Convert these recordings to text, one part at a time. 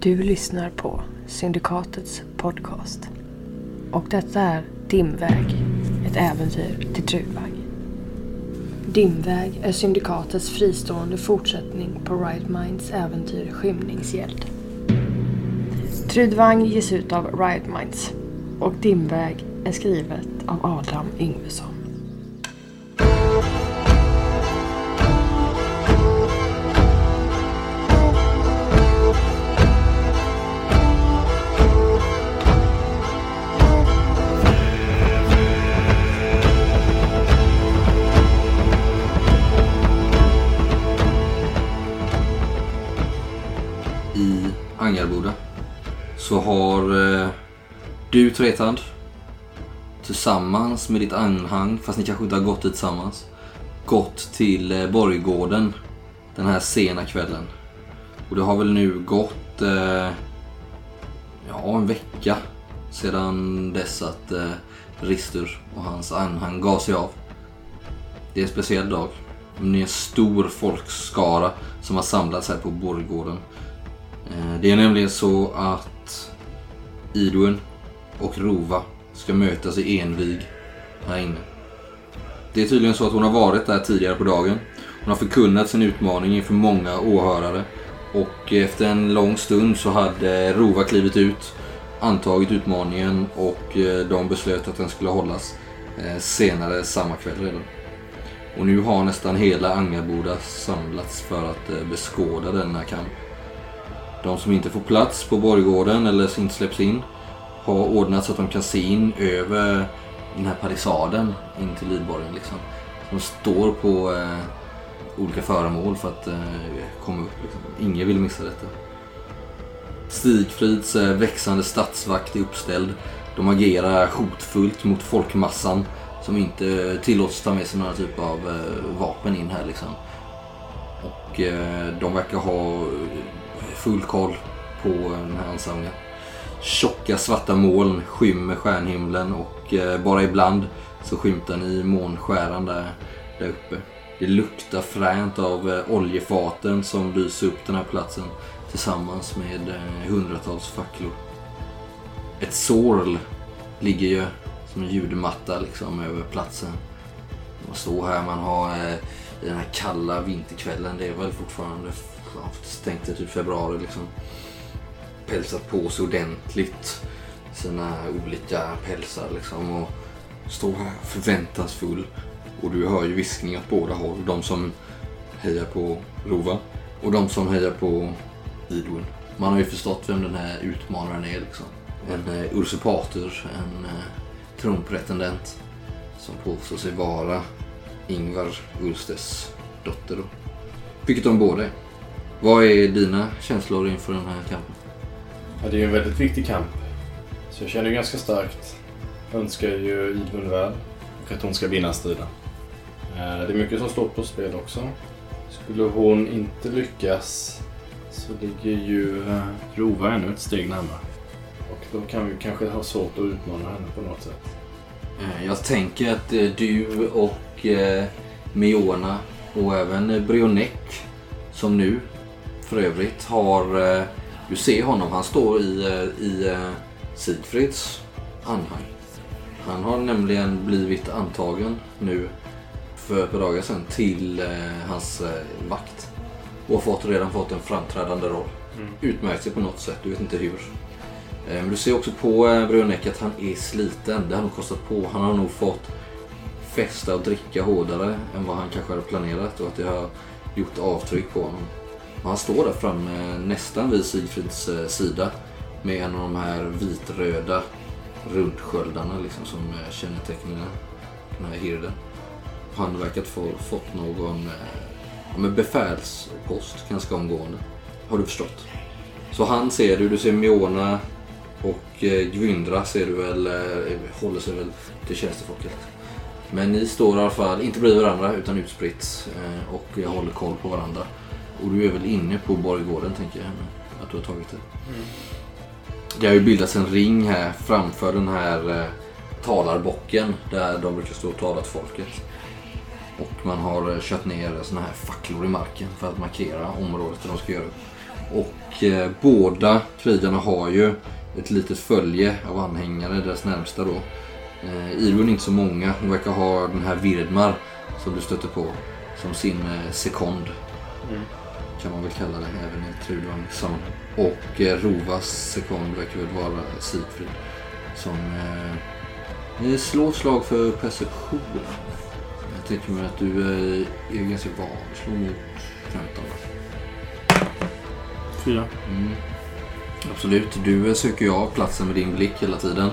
Du lyssnar på Syndikatets podcast. Och detta är Dimväg, ett äventyr till Trudvang. Dimväg är Syndikatets fristående fortsättning på Right Minds äventyr Skymningsgäld. Trudvang ges ut av Riot Minds och Dimväg är skrivet av Adam Yngvesson. Tretand tillsammans med ditt anhang, fast ni kanske inte har gått dit tillsammans, gått till eh, Borggården den här sena kvällen. Och det har väl nu gått eh, ja, en vecka sedan dess att eh, Ristur och hans anhang gav sig av. Det är en speciell dag. Ni är en stor folkskara som har samlats här på Borggården. Eh, Det är nämligen så att Idun och Rova ska mötas i envig här inne. Det är tydligen så att hon har varit där tidigare på dagen. Hon har förkunnat sin utmaning inför många åhörare. Och efter en lång stund så hade Rova klivit ut, antagit utmaningen och eh, de beslöt att den skulle hållas eh, senare samma kväll redan. Och nu har nästan hela Angarboda samlats för att eh, beskåda denna kamp. De som inte får plats på borggården eller inte släpps in har ordnat så att de kan se in över den här palissaden in till Lidborgen. Liksom. De står på eh, olika föremål för att eh, komma upp. Liksom. Ingen vill missa detta. Stigfrids eh, växande statsvakt är uppställd. De agerar hotfullt mot folkmassan som inte tillåts ta med sig några typ av eh, vapen in här. Liksom. Och eh, de verkar ha full koll på eh, den här ansamlingen. Tjocka svarta moln skymmer stjärnhimlen och eh, bara ibland så skymtar ni månskäran där, där uppe. Det luktar fränt av eh, oljefaten som lyser upp den här platsen tillsammans med eh, hundratals facklor. Ett sorl ligger ju som en ljudmatta liksom över platsen. Man står här, man har den här kalla vinterkvällen, det är väl fortfarande ja, stängt i typ februari liksom. Pälsat på sig ordentligt. Sina olika pälsar liksom och står här förväntansfull. Och du hör ju viskningar åt båda håll. De som hejar på Rova och de som hejar på Idun. Man har ju förstått vem den här utmanaren är liksom. En eh, usurpator, en eh, tronpretendent som påstår sig vara Ingvar Ulstes dotter. Då. Vilket de båda är. Vad är dina känslor inför den här kampen? Ja, det är ju en väldigt viktig kamp. Så jag känner ju ganska starkt. Jag önskar ju Idun väl och att hon ska vinna striden. Eh, Det är mycket som står på spel också. Skulle hon inte lyckas så ligger ju eh, Rova ännu ett steg närmare. Och då kan vi kanske ha svårt att utmana henne på något sätt. Eh, Jag tänker att du och Miona och även Brionek som nu för övrigt har... Du ser honom, han står i, eh, i eh, Sigfrids anhang. Han har nämligen blivit antagen nu för ett par dagar sedan till eh, hans vakt. Och har fått, redan fått en framträdande roll. Utmärkt sig på något sätt, du vet inte hur. Men du ser också på Brionek att han är sliten. Det har nog kostat på. Han har nog fått festa och dricka hårdare än vad han kanske hade planerat och att det har gjort avtryck på honom. Och han står där framme nästan vid Sigfrids eh, sida med en av de här vitröda rundsköldarna liksom, som eh, kännetecknar den här hirden. Han verkar få fått någon eh, ja, men befälspost ganska omgående. Har du förstått? Så han ser du, du ser Miona och eh, Gwyndra ser du väl, eh, håller sig väl till tjänstefolket. Men ni står i alla fall, inte bredvid varandra utan utspritt eh, och håller koll på varandra. Och du är väl inne på borggården tänker jag, att du har tagit det. Det har ju bildats en ring här framför den här eh, talarbocken där de brukar stå och tala till folket. Och man har eh, kört ner såna här facklor i marken för att markera området där de ska göra upp. Och eh, båda krigarna har ju ett litet följe av anhängare, deras närmsta då. Eh, är inte så många. Hon verkar ha den här Virdmar som du stöter på som sin eh, sekond. Kan man väl kalla det även i Sound. Och eh, Rovas sekond verkar väl vara Sigfrid. Som eh, slår ett slag för perception. Jag tänker mig att du eh, är ganska van. Slå mot 15. Fyra. Mm. Absolut. Du eh, söker ju av platsen med din blick hela tiden.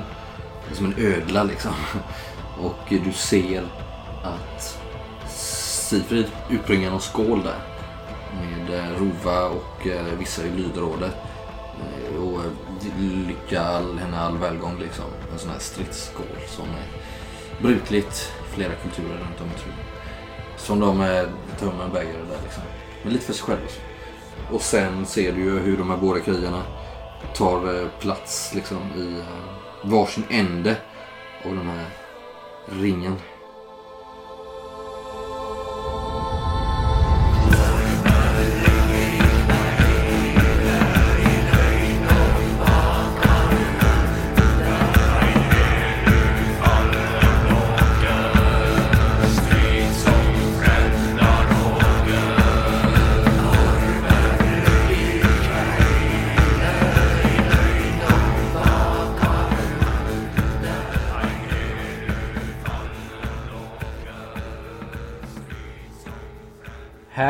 Som en ödla liksom. Och du ser att Sifrid utbringar någon skål där. Med eh, Rova och eh, vissa i lydrådet. Eh, och lycka all, henne all välgång liksom. En sån här stridsskål som är brukligt i flera kulturer runt om i tron. Som de tömmer en bägare där liksom. Men lite för sig själv. Liksom. Och sen ser du ju hur de här båda krigarna tar plats liksom i varsin ände av den här ringen.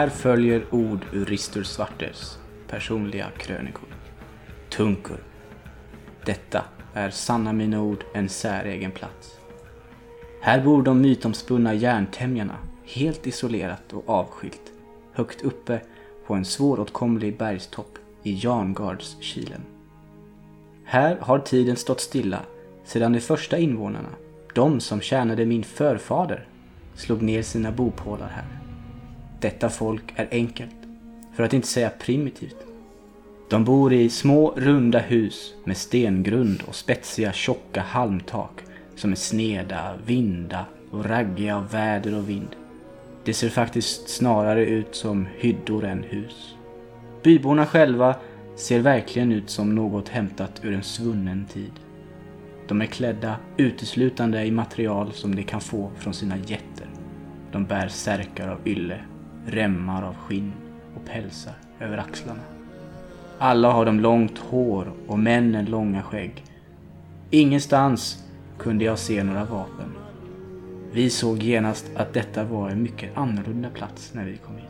Här följer ord ur Ristur Svartes personliga krönikor. Tunkur. Detta är sanna mina ord en säregen plats. Här bor de mytomspunna järntämjarna, helt isolerat och avskilt, högt uppe på en svåråtkomlig bergstopp i Jarngardskilen. Här har tiden stått stilla sedan de första invånarna, de som tjänade min förfader, slog ner sina bopålar här. Detta folk är enkelt, för att inte säga primitivt. De bor i små runda hus med stengrund och spetsiga tjocka halmtak som är sneda, vinda och raggiga av väder och vind. Det ser faktiskt snarare ut som hyddor än hus. Byborna själva ser verkligen ut som något hämtat ur en svunnen tid. De är klädda uteslutande i material som de kan få från sina jätter. De bär särkar av ylle remmar av skinn och pälsar över axlarna. Alla har de långt hår och männen långa skägg. Ingenstans kunde jag se några vapen. Vi såg genast att detta var en mycket annorlunda plats när vi kom hit.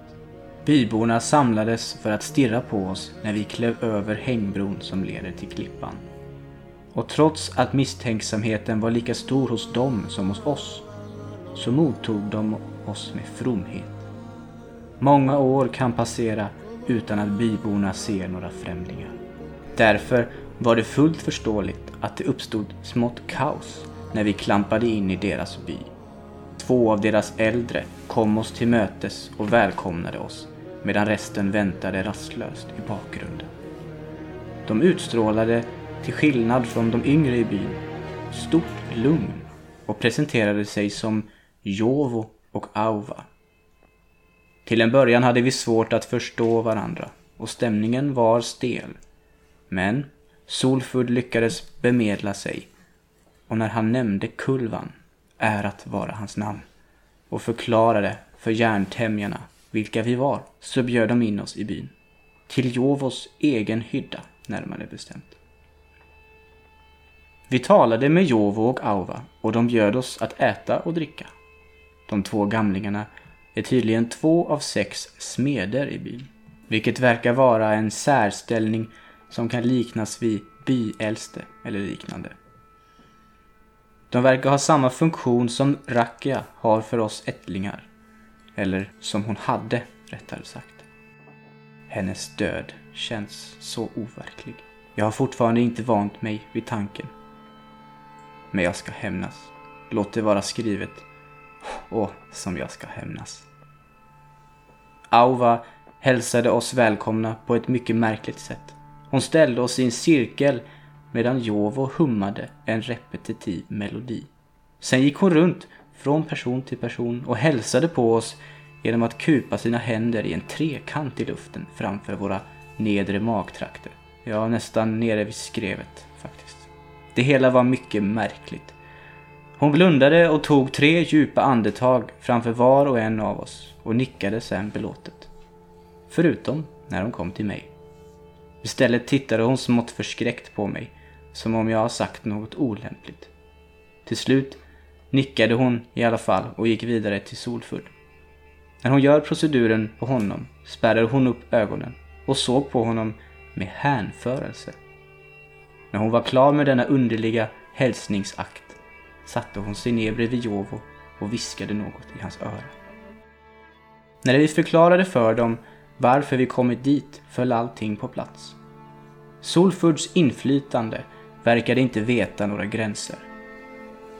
Byborna samlades för att stirra på oss när vi klev över hängbron som leder till klippan. Och trots att misstänksamheten var lika stor hos dem som hos oss, så mottog de oss med fromhet. Många år kan passera utan att byborna ser några främlingar. Därför var det fullt förståeligt att det uppstod smått kaos när vi klampade in i deras by. Två av deras äldre kom oss till mötes och välkomnade oss medan resten väntade rastlöst i bakgrunden. De utstrålade, till skillnad från de yngre i byn, stort lugn och presenterade sig som Jovo och Auva till en början hade vi svårt att förstå varandra och stämningen var stel. Men Solfurd lyckades bemedla sig och när han nämnde Kulvan, ärat vara hans namn, och förklarade för järntämjarna vilka vi var, så bjöd de in oss i byn. Till Jovos egen hydda, närmare bestämt. Vi talade med Jovo och Auva och de bjöd oss att äta och dricka. De två gamlingarna är tydligen två av sex smeder i byn. Vilket verkar vara en särställning som kan liknas vid byäldste eller liknande. De verkar ha samma funktion som Rakia har för oss ättlingar. Eller som hon hade, rättare sagt. Hennes död känns så overklig. Jag har fortfarande inte vant mig vid tanken. Men jag ska hämnas. Låt det vara skrivet och som jag ska hämnas. Auva hälsade oss välkomna på ett mycket märkligt sätt. Hon ställde oss i en cirkel medan Jovo hummade en repetitiv melodi. Sen gick hon runt från person till person och hälsade på oss genom att kupa sina händer i en trekant i luften framför våra nedre magtrakter. Ja, nästan nere vid skrevet faktiskt. Det hela var mycket märkligt. Hon blundade och tog tre djupa andetag framför var och en av oss och nickade sen belåtet. Förutom när hon kom till mig. Istället tittade hon smått förskräckt på mig, som om jag har sagt något olämpligt. Till slut nickade hon i alla fall och gick vidare till Solfull. När hon gör proceduren på honom spärrade hon upp ögonen och såg på honom med hänförelse. När hon var klar med denna underliga hälsningsakt satte hon sig ner bredvid Jovo och viskade något i hans öra. När vi förklarade för dem varför vi kommit dit föll allting på plats. Solfurds inflytande verkade inte veta några gränser.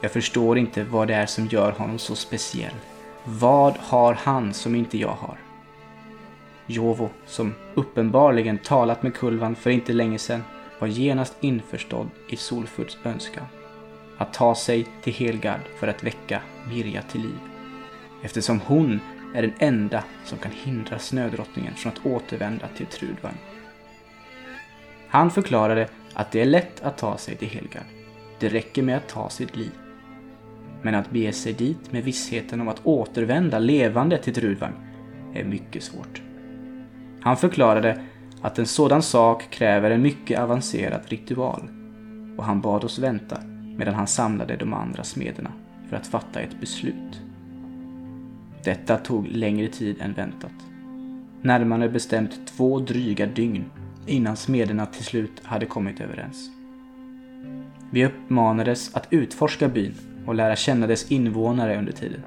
Jag förstår inte vad det är som gör honom så speciell. Vad har han som inte jag har? Jovo, som uppenbarligen talat med Kulvan för inte länge sedan, var genast införstådd i Solfurds önskan. Att ta sig till Helgard för att väcka Mirja till liv. Eftersom hon är den enda som kan hindra snödrottningen från att återvända till Trudvang. Han förklarade att det är lätt att ta sig till Helgard. Det räcker med att ta sitt liv. Men att bege sig dit med vissheten om att återvända levande till Trudvang är mycket svårt. Han förklarade att en sådan sak kräver en mycket avancerad ritual och han bad oss vänta medan han samlade de andra smederna för att fatta ett beslut. Detta tog längre tid än väntat. Närmare bestämt två dryga dygn innan smederna till slut hade kommit överens. Vi uppmanades att utforska byn och lära känna dess invånare under tiden.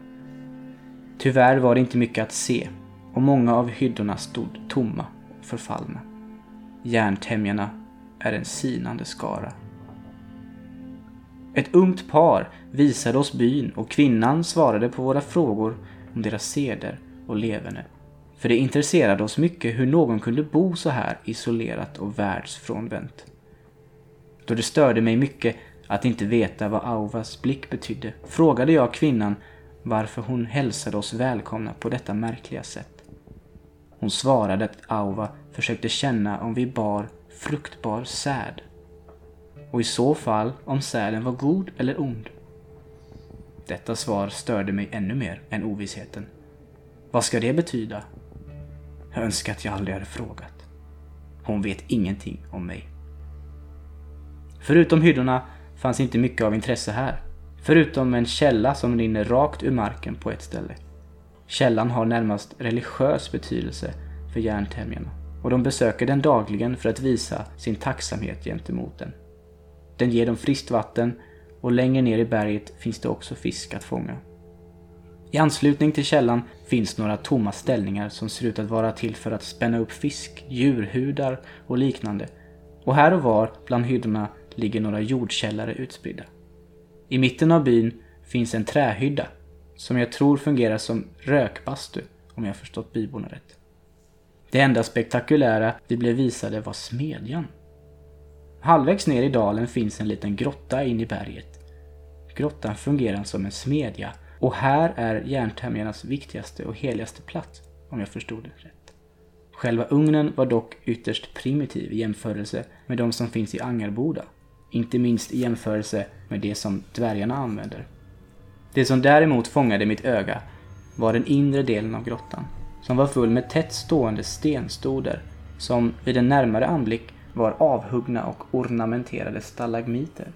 Tyvärr var det inte mycket att se och många av hyddorna stod tomma och förfallna. Järntämjarna är en sinande skara. Ett ungt par visade oss byn och kvinnan svarade på våra frågor om deras seder och leverne. För det intresserade oss mycket hur någon kunde bo så här isolerat och världsfrånvänt. Då det störde mig mycket att inte veta vad Auvas blick betydde frågade jag kvinnan varför hon hälsade oss välkomna på detta märkliga sätt. Hon svarade att Auva försökte känna om vi bar fruktbar säd. Och i så fall om sälen var god eller ond. Detta svar störde mig ännu mer än ovissheten. Vad ska det betyda? Jag önskar att jag aldrig hade frågat. Hon vet ingenting om mig. Förutom hyddorna fanns inte mycket av intresse här. Förutom en källa som rinner rakt ur marken på ett ställe. Källan har närmast religiös betydelse för järntämjarna och de besöker den dagligen för att visa sin tacksamhet gentemot den. Den ger dem friskt vatten och längre ner i berget finns det också fisk att fånga. I anslutning till källan finns några tomma ställningar som ser ut att vara till för att spänna upp fisk, djurhudar och liknande. Och här och var bland hyddorna ligger några jordkällare utspridda. I mitten av byn finns en trähydda som jag tror fungerar som rökbastu om jag förstått byborna rätt. Det enda spektakulära vi blev visade var smedjan. Halvvägs ner i dalen finns en liten grotta in i berget. Grottan fungerar som en smedja och här är järntämjarnas viktigaste och heligaste plats, om jag förstod det rätt. Själva ugnen var dock ytterst primitiv i jämförelse med de som finns i Angarboda. Inte minst i jämförelse med det som dvärgarna använder. Det som däremot fångade mitt öga var den inre delen av grottan, som var full med tätt stående stenstoder som vid en närmare anblick var avhuggna och ornamenterade stalagmiter.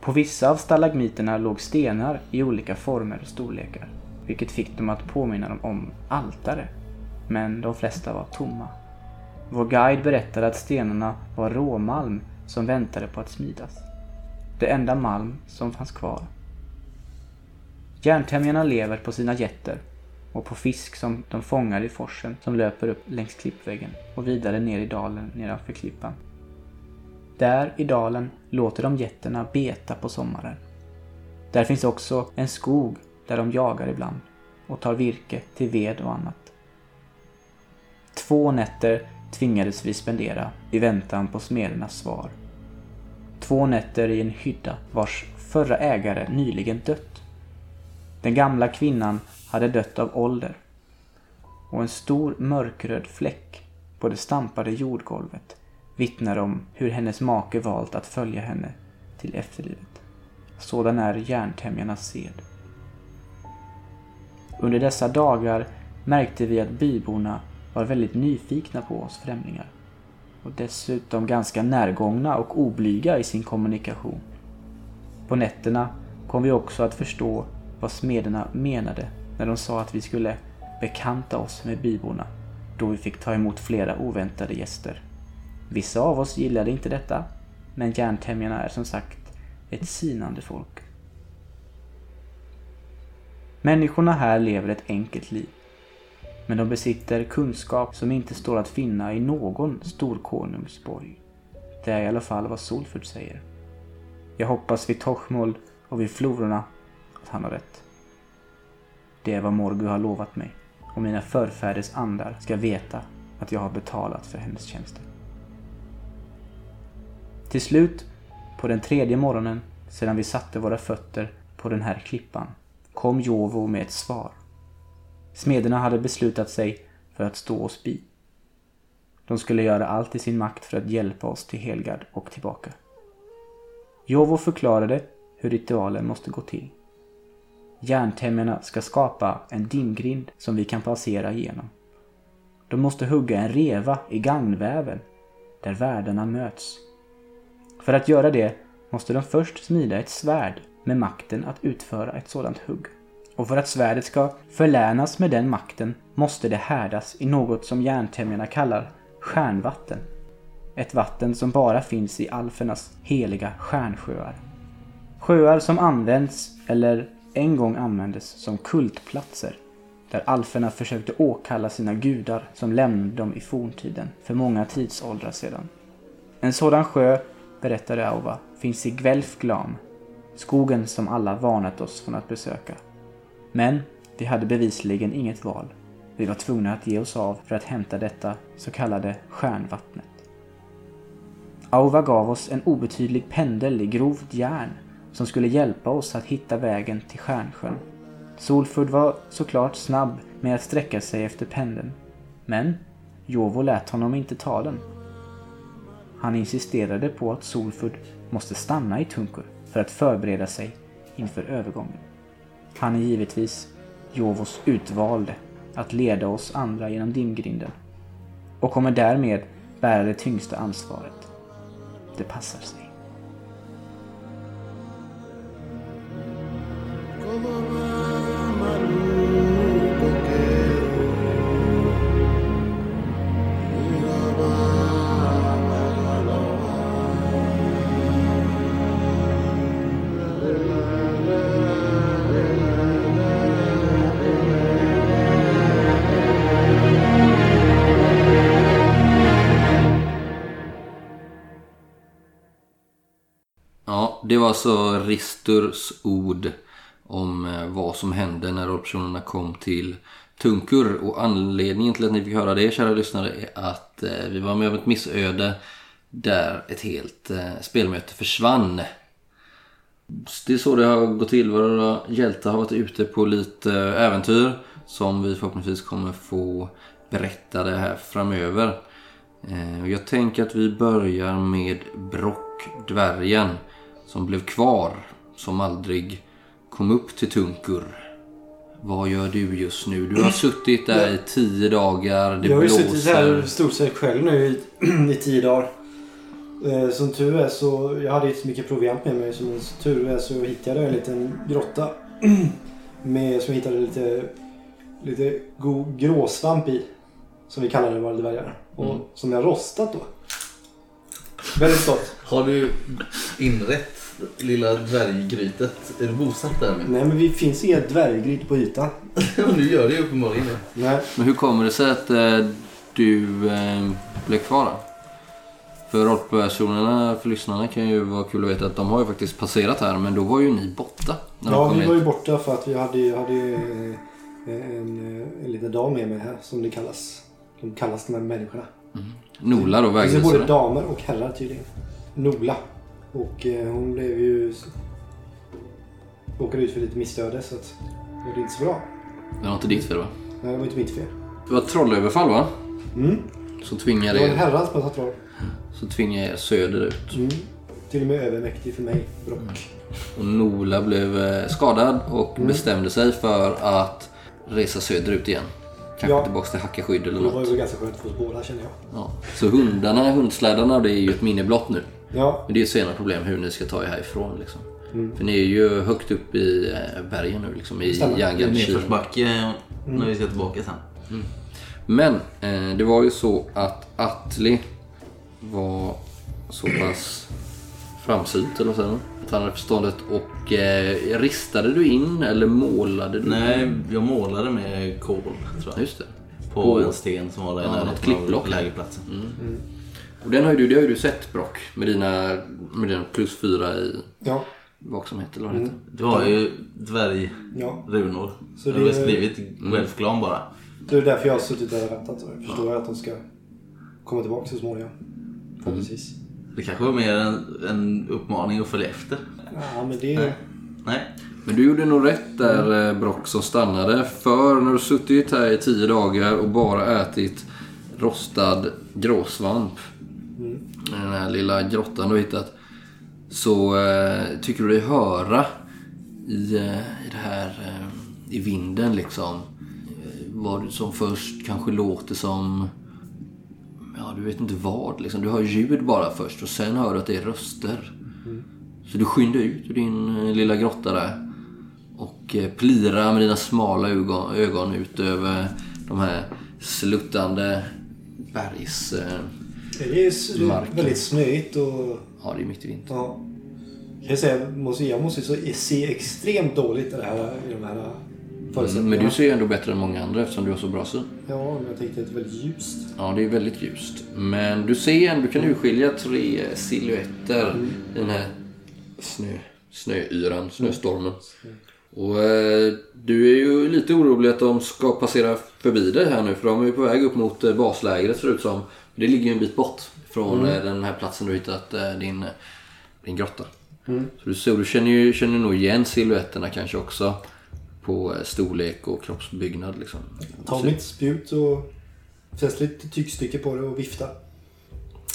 På vissa av stalagmiterna låg stenar i olika former och storlekar, vilket fick dem att påminna dem om altare. Men de flesta var tomma. Vår guide berättade att stenarna var råmalm som väntade på att smidas. Det enda malm som fanns kvar. Järntämjarna lever på sina jätter och på fisk som de fångar i forsen som löper upp längs klippväggen och vidare ner i dalen nedanför klippan. Där i dalen låter de getterna beta på sommaren. Där finns också en skog där de jagar ibland och tar virke till ved och annat. Två nätter tvingades vi spendera i väntan på smedernas svar. Två nätter i en hydda vars förra ägare nyligen dött. Den gamla kvinnan hade dött av ålder och en stor mörkröd fläck på det stampade jordgolvet vittnar om hur hennes make valt att följa henne till efterlivet. Sådan är järntämjarnas sed. Under dessa dagar märkte vi att byborna var väldigt nyfikna på oss främlingar. Och dessutom ganska närgångna och oblyga i sin kommunikation. På nätterna kom vi också att förstå vad smederna menade när de sa att vi skulle bekanta oss med byborna då vi fick ta emot flera oväntade gäster. Vissa av oss gillade inte detta, men järntämjarna är som sagt ett sinande folk. Människorna här lever ett enkelt liv. Men de besitter kunskap som inte står att finna i någon storkonungsborg. Det är i alla fall vad Solfurt säger. Jag hoppas vid Tochmold och vid flororna att han har rätt. Det är vad Morgu har lovat mig och mina förfäders andar ska veta att jag har betalat för hennes tjänster. Till slut, på den tredje morgonen sedan vi satte våra fötter på den här klippan, kom Jovo med ett svar. Smederna hade beslutat sig för att stå oss bi. De skulle göra allt i sin makt för att hjälpa oss till Helgard och tillbaka. Jovo förklarade hur ritualen måste gå till. Järntämjarna ska skapa en dimgrind som vi kan passera igenom. De måste hugga en reva i gagnväven där världarna möts. För att göra det måste de först smida ett svärd med makten att utföra ett sådant hugg. Och för att svärdet ska förlänas med den makten måste det härdas i något som järntämjarna kallar stjärnvatten. Ett vatten som bara finns i alfernas heliga stjärnsjöar. Sjöar som används, eller en gång användes, som kultplatser. Där alferna försökte åkalla sina gudar som lämnade dem i forntiden, för många tidsåldrar sedan. En sådan sjö, berättade Auva, finns i Gvelfglam, skogen som alla varnat oss från att besöka. Men vi hade bevisligen inget val. Vi var tvungna att ge oss av för att hämta detta så kallade stjärnvattnet. Auva gav oss en obetydlig pendel i grovt järn som skulle hjälpa oss att hitta vägen till Stjärnsjön. Solfurd var såklart snabb med att sträcka sig efter pendeln. Men Jovo lät honom inte ta den. Han insisterade på att Solford måste stanna i Tunkur för att förbereda sig inför övergången. Han är givetvis Jovos utvalde att leda oss andra genom dimgrinden och kommer därmed bära det tyngsta ansvaret. Det passar sig. Alltså Risturs ord om eh, vad som hände när rollpersonerna kom till Tunkur. Och anledningen till att ni fick höra det, kära lyssnare, är att eh, vi var med om ett missöde där ett helt eh, spelmöte försvann. Det är så det har gått till. Våra hjältar har varit ute på lite äventyr som vi förhoppningsvis kommer få berättade här framöver. Jag tänker att vi börjar med Brock, som blev kvar, som aldrig kom upp till Tunkur. Vad gör du just nu? Du har suttit där i tio dagar, det jag har ju suttit här blåser. stort sett själv nu i, i tio dagar. Eh, Som tur är så, jag hade inte så mycket proviant med mig. Som tur är så hittade jag en liten grotta. Med, som jag hittade lite, lite god gråsvamp i. Som vi kallar det våra dvärgar. Och Mm. som jag rostat då. Väldigt stolt. Har du inrett lilla dvärggrytet? Är du bosatt där nu? Nej men det finns inget dvärggryt på ytan. Ja, nu gör det ju uppenbarligen det. Nej. Men hur kommer det sig att eh, du eh, blev kvar då? För rollpersonerna, för lyssnarna kan ju vara kul att veta att de har ju faktiskt passerat här men då var ju ni borta. Ja, kom vi hit. var ju borta för att vi hade, hade eh, en, eh, en liten dam med mig här som det kallas. De kallas de här människorna. Nola då Det finns ju både vägvisare. damer och herrar tydligen. Nola. Och eh, hon blev ju... Råkade ut för lite missöde så att det var inte så bra. Det var inte ditt fel va? Nej, det var inte mitt fel. Det var ett trollöverfall va? Mm. Så tvingar, Det var en er, herrans massa troll. så tvingar er söderut. Mm. Till och med övermäktig för mig, Brock. Och Nola blev eh, skadad och Mm. bestämde sig för att resa söderut igen. Kanske Ja. tillbaks till Hackaskydd eller Det var något. ju ganska skönt för oss båda känner jag. Ja. Så hundarna, hundslädarna, det är ju ett minne blott nu. Ja, Men det är ett senare problem hur ni ska ta er härifrån. Liksom. Mm. För ni är ju högt upp i eh, bergen nu, liksom, i Yangangshi. nedförsbacke när vi ska tillbaka sen. Men eh, det var ju så att Atli var så pass framsynt, eller vad säger man? Att han hade förståndet och eh, ristade du in eller målade du? Nej, jag målade med kol tror Ja, jag. Just det. På På- en sten som var där i Ja, något närheten av lägerplatsen. Och den har ju du, det har ju du sett Brock med dina, med dina plus fyra i ja, vaksamhet eller vad det heter. Det var ju dvärgrunor. ja. Så Så det var det- skrivit Welfglan bara. Det är därför jag har suttit där och väntat. Jag förstår att de ska komma tillbaka så småningom. Förhoppningsvis. Det kanske var mer en, en uppmaning att följa efter. Ja, men det... Nej. Men du gjorde nog rätt där eh, Brock som stannade. För när du suttit här i tio dagar och bara ätit rostad gråsvamp. I den här lilla grottan du har hittat. Så eh, tycker du dig höra i, eh, i det här eh, i vinden liksom. Eh, vad som först kanske låter som Ja, du vet inte vad liksom. Du hör ljud bara först och sen hör du att det är röster. Så du skyndar ut ur din eh, lilla grotta där. Och eh, plirar med dina smala ögon, ögon ut över de här sluttande bergs... Det är Marken. väldigt snöigt och... Ja, det är mitt i vintern. Ja. Jag, säga, måste, jag måste se extremt dåligt i, det här, i de här Mm, förutsättningarna. men du ser ju ändå bättre än många andra eftersom du har så bra syn. Ja, men jag tänkte att det är väldigt ljust. Ja, det är väldigt ljust. Men du ser ändå, du kan urskilja tre silhuetter i den här snö, snöyran, snöstormen. Och eh, du är ju lite orolig att de ska passera förbi dig här nu för de är ju på väg upp mot eh, baslägret ser det ut som. Det ligger ju en bit bort från eh, den här platsen du hittat eh, din, eh, din grotta. Så du, ser, du känner ju känner nog igen silhuetterna kanske också. På storlek och kroppsbyggnad liksom. Ta mitt spjut och fäst lite tygstycke på det och vifta.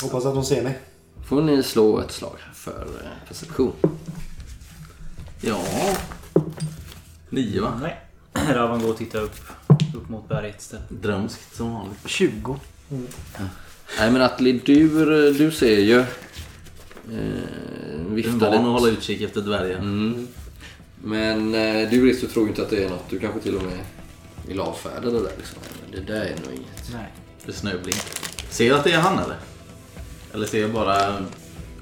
Hoppas att de ser mig. Får ni slå ett slag för perception. Ja. Nio va? Nej. Ravan går och tittar upp, upp mot berget istället. Drömskt som vanligt. 20. Nej men Atli, du, du ser ju... Eh, Jag är viftar van att lite. hålla utkik efter dvärgar. Mm. Men eh, du Risto tror inte att det är något. Du kanske till och med vill avfärda det där liksom. Men det där är nog inget. Nej. Det är snöblink. Ser jag att det är han eller? Eller ser jag bara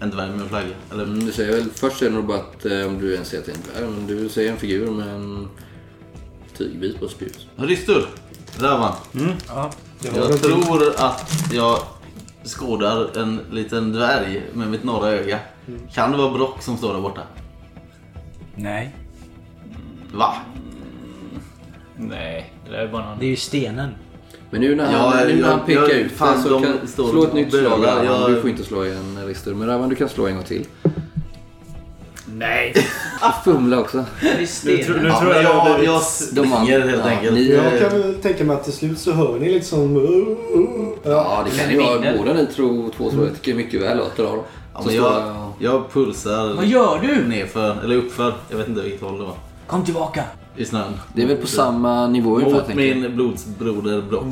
en dvärg med en flagga? Eller? Mm, du säger väl, först är det nog bara att eh, om du ens ser att det är en dvärg. Men du ser en figur med en tygbit på spjut. Ristur! Ravan. Ja. Jag har Jag någonting- tror att jag skådar en liten dvärg med mitt norra öga. Kan det vara Brock som står där borta? Nej. Va? Nej, det där är bara någon... Det är ju stenen. Men nu när han, Ja, nu när han pekar jag- ut fan, det så kan slå ett nytt slag. Du får inte slå igen Risto. Men Ravan du kan slå en gång till. Nej! Fumla också. Nu, stenen. nu Ja, tror jag det har jag, blivit... jag De andra- springer helt ja, enkelt. ni- Jag kan väl tänka mig att till slut så hör ni liksom... Ja, det kan ju vara. Båda ni tror, två tror jag tycker mycket väl att dra dem. Ja, men jag, jag- jag pulsar Vad gör du? nerför, eller uppför. Jag vet inte vilket håll det var. Kom tillbaka. I snön. Det är väl på samma nivå ungefär Mot tänker jag. min blodsbroder Brock.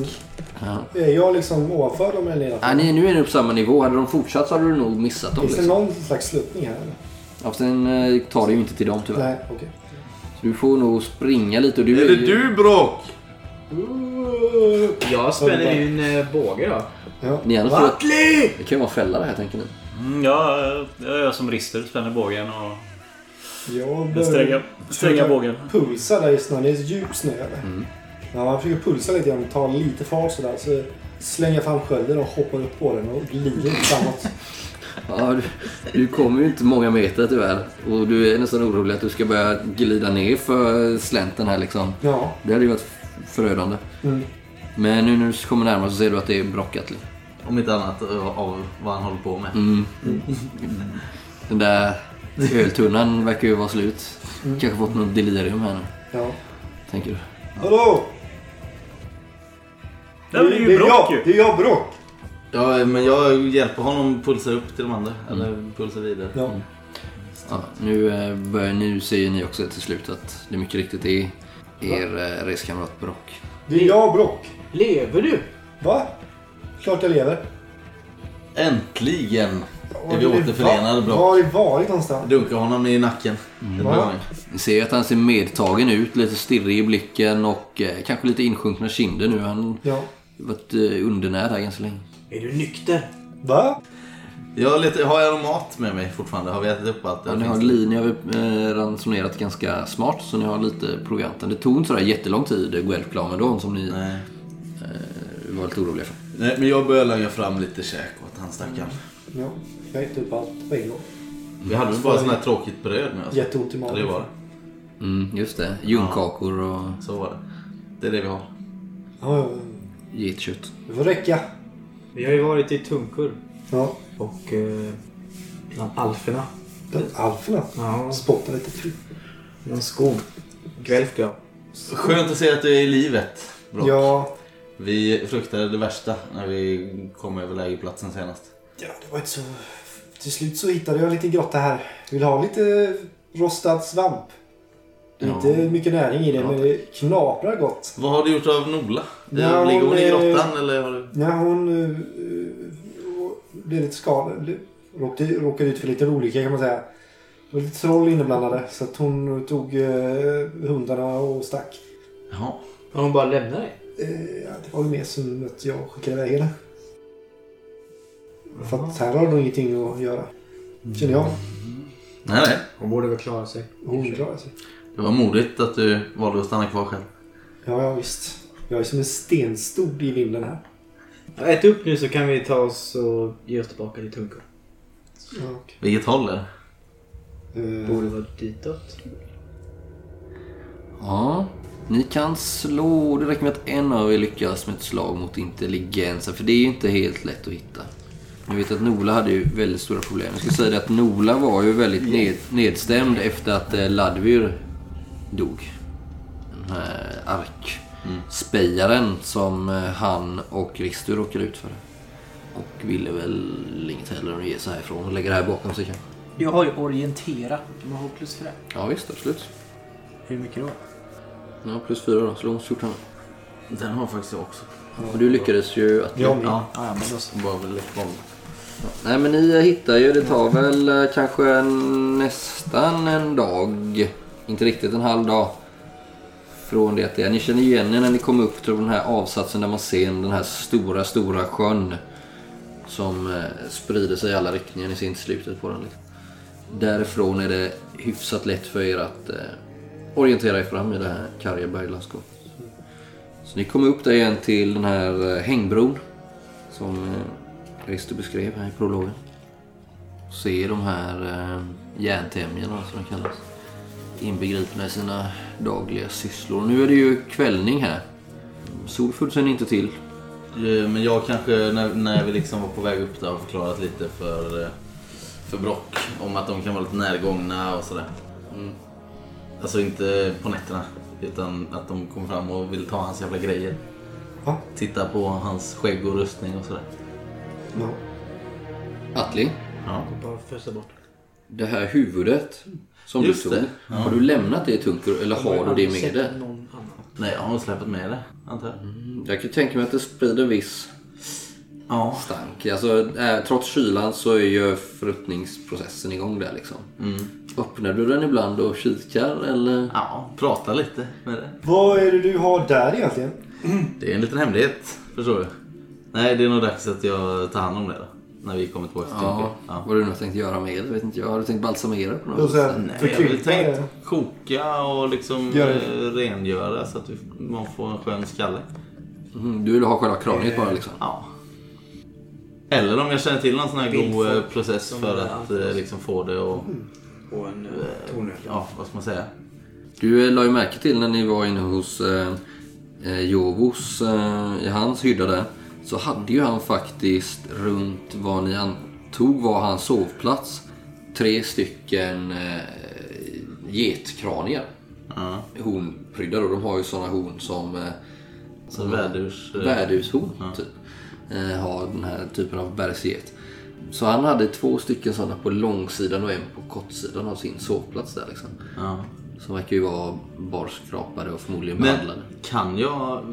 Ja. Är jag liksom ovanför dem eller nedanför? Ja, ni, nu är ni på samma nivå. Hade de fortsatt så hade du nog missat dem. Finns det Liksom. någon slags sluttning här eller? Ja, sen eh, tar det ju inte till dem tyvärr. Nej, okej. Så du får nog springa lite. Och du Är är det ju- du Brock? Jag spänner min eh, båge då. Ja. Ni andra får... Det kan ju vara fälla det här tänker ni. Mm, ja, jag är jag som rister, spänner bågen och Jag stränga, börjar bågen. pulsa där i snön. Det är djup snö eller? Ja, jag försöker pulsa lite grann. Ta lite fart sådär. Så slänger jag fram skölden och hoppar upp på den och glider framåt. Ja, du, du kommer ju inte många meter tyvärr. Och du är nästan orolig att du ska börja glida ner för slänten här liksom. Ja. Det hade ju varit förödande. Mm. Men nu när du kommer närmare så ser du att det är Brockatli. Om inte annat eh, av vad han håller på med. Mm. Den där öltunnan verkar ju vara slut. Kanske fått något delirium här nu, Ja. tänker du. Hallå! Det är ju det är Brock ju! det är jag Brock. Ja, men jag hjälper honom pulsa upp till de andra. Eller pulsa vidare. Ja. Ja, nu, eh, börjar, nu ser ni också till slut att det mycket riktigt är er eh, reskamrat Brock. Det är jag Brock. Lever du? Va? Klart jag lever. Äntligen är vi återförenade va- Brock. Var har du varit någonstans? Dunkar honom i nacken. Ja. gånger. Ni ser att han ser medtagen ut, lite stirrig i blicken och eh, kanske lite insjunkna kinder nu. Han har Ja. varit eh, undernärd här ganska länge. Är du nykter? Va? Jag har, lite, har jag någon mat med mig fortfarande? Har vi ätit upp allt? Ja, ni har, finns det- li- ni har eh, ransonerat ganska smart så ni har lite provianten. Det tog inte sådär jättelång tid klar med dagen som ni Nej. eh, var lite oroliga för. Nej, men jag börjar lägga fram lite käk åt han stackaren. Ja. Jag äter upp allt på en gång. Vi hade väl bara sånt här tråkigt bröd med oss? Jätteont i magen. det var det. Mm, just det. Ljungkakor och Så var det. Det är det vi har. Ja, ja, ja. getkött. Det får räcka. Vi har ju varit i Tunkur Ja. och eh, bland alferna. Den alferna. Ja, Spottar lite till. någon skog. Gvelfga. Skönt att se att du är i livet. Brock. Ja. Vi fruktade det värsta när vi kom över lägerplatsen senast. ja, det var inte så... Till slut så hittade jag lite grotta här. Vill ha lite rostad svamp. Det är Ja. inte mycket näring i det, Ja. men det knaprar gott. Vad har du gjort av Nola? Ja, Ligger hon i hon är- grottan eller har du... När hon uh, uh, blev lite skadad, råkade, råkade ut för lite olycka kan man säga. Det var lite troll inblandade så att hon tog uh, hundarna och stack. Jaha. Har hon bara lämnat dig? Eh, ja, det var ju mer som att jag skickade iväg henne. För att här har hon ingenting att göra. Känner jag. Nej, nej. Hon borde väl klara sig. Hon klarar sig. Det var modigt att du valde att stanna kvar själv. Ja, ja visst. Jag är som en stenstod i vinden här. Ät upp nu så kan vi ta oss och ge oss tillbaka till Tunkur. Ja, okej. Vilket håll är det? Eh, Borde vara ditåt. Ja, ni kan slå. Det räcker med att en av er lyckas med ett slag mot intelligensen. För det är ju inte helt lätt att hitta. Ni vet att Nola hade ju väldigt stora problem. Jag ska säga det att Nola var ju väldigt ned, nedstämd efter att eh, Ladvir dog. Den här arkspejaren som eh, han och Ristu råkade ut för. Och ville väl inget hellre än att ge sig härifrån och lägga det här bakom sig kanske. Jag har ju orientera. Kan man ha plus för det? Ja visst, absolut. Hur mycket då? Ja, plus fyra då. Slå mot 14. Den har faktiskt jag också. Och du lyckades ju att... Ja, Ja, ja, men då så. bara väl boll. Nej men ni hittar ju, det tar väl eh, kanske nästan en dag. Inte riktigt en halv dag. Från det att det är. Ni känner igen er när ni kommer upp till den här avsatsen där man ser den här stora, stora sjön. Som eh, sprider sig i alla riktningar. Ni ser inte slutet på den. Liksom. Därifrån är det hyfsat lätt för er att eh, orientera er fram i det här karga berglandskapet. Så ni kommer upp där igen till den här eh, hängbron. Som eh, beskrev här i prologen. Se de här eh, järntämjorna som de kallas. Inbegripna i sina dagliga sysslor. Nu är det ju kvällning här. Solfull ser ni inte till. Men jag kanske, när, när vi liksom var på väg upp där, har förklarat lite för, eh, för Brock om att de kan vara lite närgångna och sådär. Mm. Alltså inte på nätterna, utan att de kommer fram och vill ta hans jävla grejer. Va? Titta på hans skägg och rustning och sådär. Ja. Atli, Ja. Bara fösa bort. det här huvudet som Just du tog. det, ja. Har du lämnat det i Tunkur eller har du det med dig? Nej, jag har nog släpat med det, antar jag. Jag kan tänka mig att det sprider en viss Ja. stank. Alltså, äh, trots kylan så är ju förruttningsprocessen igång där liksom. Mm. Öppnar du den ibland och kikar eller? Ja, prata lite med det. Vad är det du har där egentligen? Det är en liten hemlighet, förstår du. Nej, det är nog dags att jag tar hand om det då. När vi kommer tillbaka till Ja. Ja. vad har du nu tänkt göra med det? Vet inte jag. Har du tänkt balsamera på något sätt? Nej, jag har tänkt koka och liksom eh, rengöra så att man får en skön skalle. Mhm, Du vill ha själva kraniet bara liksom? Ja. Eller om jag känner till någon sån här god eh, process för att eh, liksom få det och Och en uh, tornöl. ja, vad ska man säga? Du la ju märke till när ni var inne hos eh, eh, Jovos eh, i hans hydda där. Så hade ju han faktiskt runt vad ni antog var hans sovplats. Tre stycken eh, getkranier. Ja. Hornprydda då. De har ju såna horn som eh, Så värdurs... eh, Värdushorn, Ja. typ. eh, ha den här typen av bergsget. Så han hade två stycken sådana på långsidan och en på kortsidan av sin sovplats där liksom. Ja. Som verkar ju vara barskrapade och förmodligen Men behandlade. kan jag...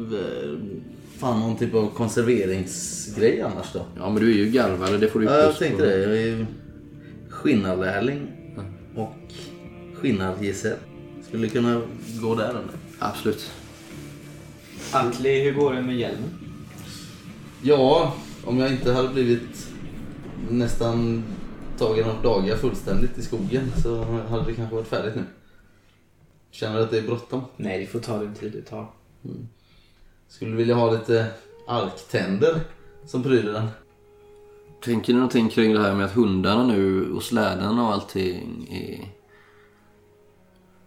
Fan någon typ av konserveringsgrej annars då? Ja men du är ju garvare, det får du ju Ja, jag plus tänkte på. det. Jag är ju skinnarlärling och skinnargesäll. Skulle kunna gå där under. Absolut. Atli, hur går det med hjälmen? Ja, om jag inte hade blivit nästan tagen av dagar fullständigt i skogen så hade det kanske varit färdigt nu. Känner du att det är bråttom? Nej, det får ta den tid det tar. Skulle vilja ha lite arktänder som pryder den. Tänker ni någonting kring det här med att hundarna nu och slädarna och allting är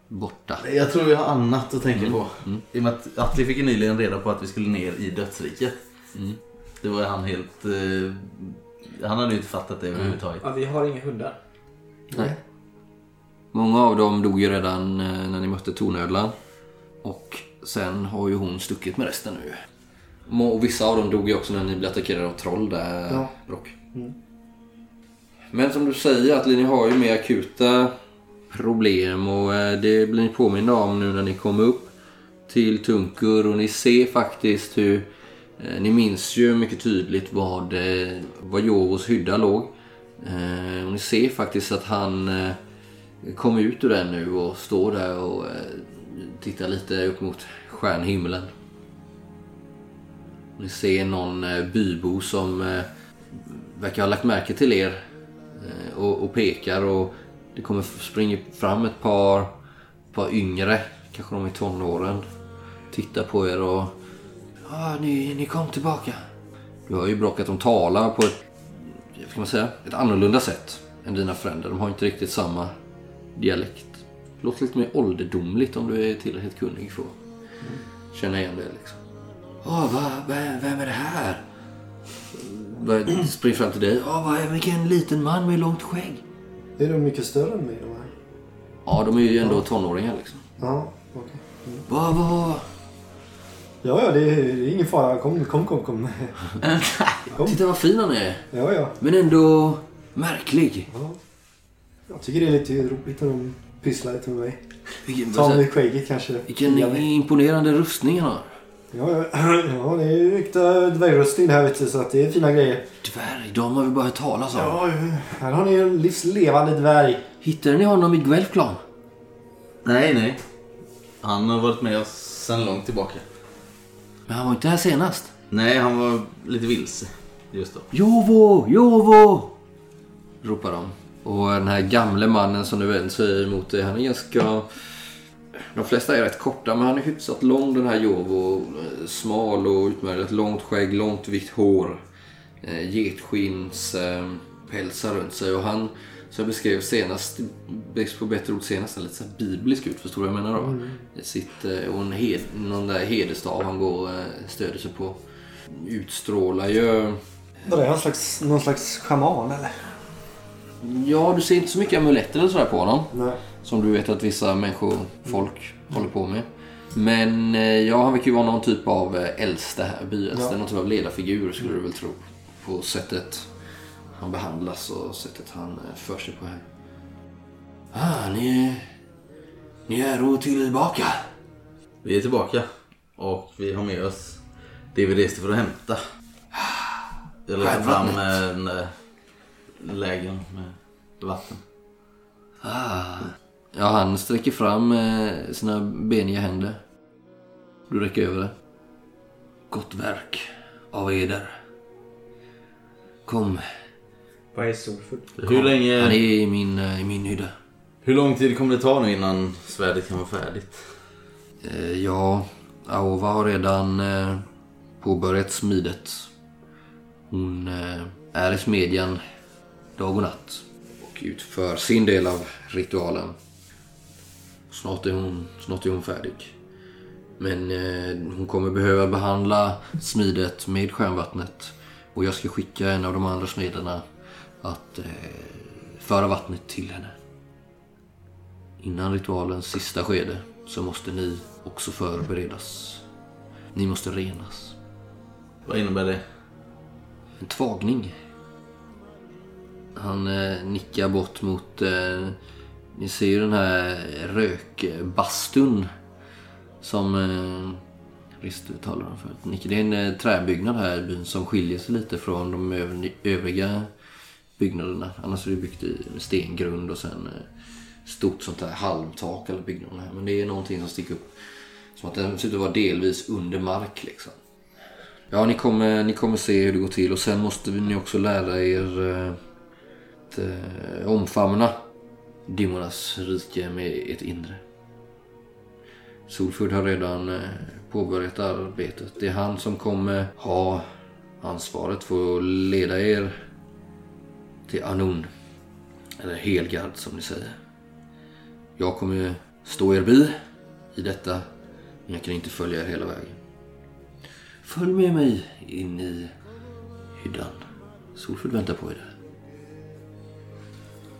borta? Jag tror vi har annat att tänka på. Mm. I och med att Atli fick nyligen reda på att vi skulle ner i dödsriket. Mm. Det var han helt... Eh, han hade ju inte fattat det överhuvudtaget. Ja, vi har inga hundar. Nej. Många av dem dog ju redan eh, när ni mötte tornödlan. Och sen har ju hon stuckit med resten nu. Och vissa av dem dog ju också när ni blev attackerade av troll där, Ja. Brock. Men som du säger, att ni har ju mer akuta problem och eh, det blir ni påminna om nu när ni kommer upp till Tunkur och ni ser faktiskt hur eh, ni minns ju mycket tydligt vad, eh, var Jovos hydda låg. Och ni ser faktiskt att han kom ut ur den nu och står där och tittar lite upp mot stjärnhimlen. Ni ser någon eh, bybo som eh, verkar ha lagt märke till er eh, och, och pekar och det kommer springa fram ett par, par yngre, kanske de är i tonåren. Tittar på er och... Ja, ni, ni kom tillbaka. Du hör ju Brock att de talar på ett, vad ska man säga, ett annorlunda sätt än dina föräldrar. De har inte riktigt samma dialekt. Låter lite mer ålderdomligt om du är tillräckligt kunnig för att känna igen det. Liksom. Åh, va, vem, vem är det här? Börjar springa fram till dig. Åh, vad vilken liten man med långt skägg. Är de mycket större än mig de här? Ja, de är ju ändå tonåringar liksom. Ja, okej. Vad, vad? Ja, ja, det är, det är ingen fara. Kom, kom, kom. kom. kom. Titta vad fin han är. Ja, ja. Men ändå märklig. ja. Jag tycker det är lite roligt när de pysslar lite med mig. Vilken, Ta med skägget kanske. vilken imponerande rustning han har. Ja, ja, ja, det är ju äkta dvärgrustning det här vet du, så att det är fina grejer. Dvärg, de har vi bara hört talas om. Ja, här har ni en livslevande dvärg. Hittade ni honom i Guelfklan? Nej, nej. Han har varit med oss sedan långt tillbaka. Men han var inte här senast. Nej, han var lite vilse just då. Jovo, Jovo! Ropar de. Och den här gamle mannen som nu vänder sig mot dig, han är ganska... De flesta är rätt korta, men han är hyfsat lång den här Jovo. Smal och utmärkt. Långt skägg, långt vitt hår. Eh, getskins eh, pälsar runt sig. Och han, som jag beskrev senast, på bättre ord senast, lite så biblisk ut. Förstår du vad jag menar då? Sitt, eh, och en hed, någon där hederstav han går stöder sig på. Utstrålar ju... Vad är han slags, någon slags schaman eller? Ja, du ser inte så mycket amuletter eller sådär på honom. Nej. Som du vet att vissa människor, folk, håller på med. Men eh, ja, han verkar ju vara någon typ av eh, äldste här, byäldste. Ja. Någon typ av ledarfigur skulle du väl tro. På sättet han behandlas och sättet han eh, för sig på här. Ah, ni, ni är då tillbaka. Vi är tillbaka och vi har med oss det vi reste för att hämta. Jag lägger fram en lägen med vatten. Ah. Ja, han sträcker fram eh, sina beniga händer. Du räcker över det. Gott verk av eder. Kom, Vad är Solfull? Hur han länge, är i min, eh, i min hydda. hur lång tid kommer det ta nu innan svärdet kan vara färdigt? Eh, ja, Aova har redan eh, påbörjat smidet. Hon eh, är i smedjan dag och natt och utför sin del av ritualen. Snart är hon, snart är hon färdig. Men eh, hon kommer behöva behandla smidet med stjärnvattnet och jag ska skicka en av de andra smederna att eh, föra vattnet till henne. Innan ritualens sista skede så måste ni också förberedas. Ni måste renas. Vad innebär det? en tvagning. Han eh, nickar bort mot... Eh, ni ser ju den här rökbastun som eh, Rister talar om förut. Nick, Det är en eh, träbyggnad här i byn som skiljer sig lite från de öv- övriga byggnaderna. Annars är det byggt i stengrund och sen eh, stort sånt här halmtak eller byggnaderna här. Men det är någonting som sticker upp. Som att den ser ut att vara delvis under mark liksom. Ja, ni kommer, ni kommer se hur det går till och sen måste ni också lära er eh, att eh, omfamna dimmornas rike med ett inre. Solfurd har redan eh, påbörjat arbetet. Det är han som kommer ha ansvaret för att leda er till Anun. Eller Helgard som ni säger. Jag kommer stå er bi i detta. Men jag kan inte följa er hela vägen. Följ med mig in i hyddan. Solfurd väntar på er där.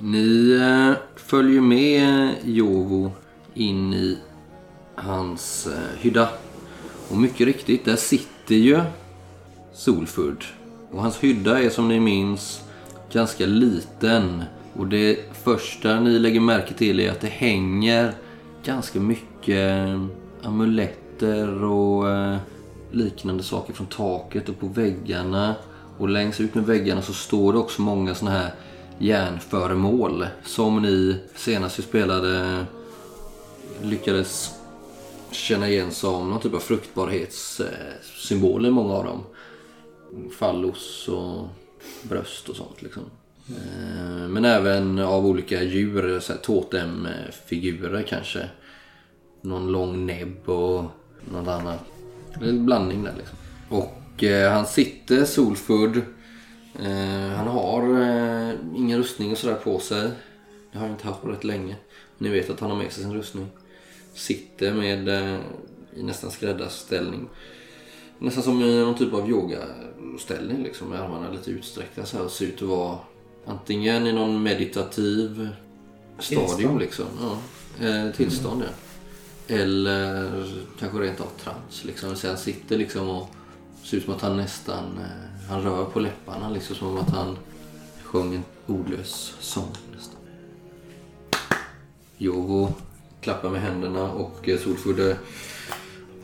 Ni eh, följer med Jovo in i hans eh, hydda. Och mycket riktigt, där sitter ju Solfurd. Och hans hydda är som ni minns ganska liten. Och det första ni lägger märke till är att det hänger ganska mycket eh, amuletter och liknande saker från taket och på väggarna. Och längs ut med väggarna så står det också många såna här järnföremål som ni senast vi spelade lyckades känna igen som någon typ av fruktbarhetssymboler, många av dem. Fallos och bröst och sånt liksom. Eh, men även av olika djur, så här totemfigurer kanske. Någon lång näbb och något annat. En blandning där liksom. Och eh, han sitter solfödd Eh, han har eh, ingen rustning och sådär på sig. Det har han inte haft på rätt länge. Ni vet att han har med sig sin rustning. Sitter med eh, i nästan skräddarställning. Nästan som i någon typ av yogaställning liksom med armarna lite utsträckta så här ser ut att vara antingen i någon meditativ stadium Tillstånd. liksom. Ja, eh, tillstånd ja. Eller kanske rent av trans liksom. Så han sitter liksom och ser ut som att han nästan eh, han rör på läpparna liksom som att han sjöng en ordlös sång nästan. Klappar med händerna och eh, Solfudde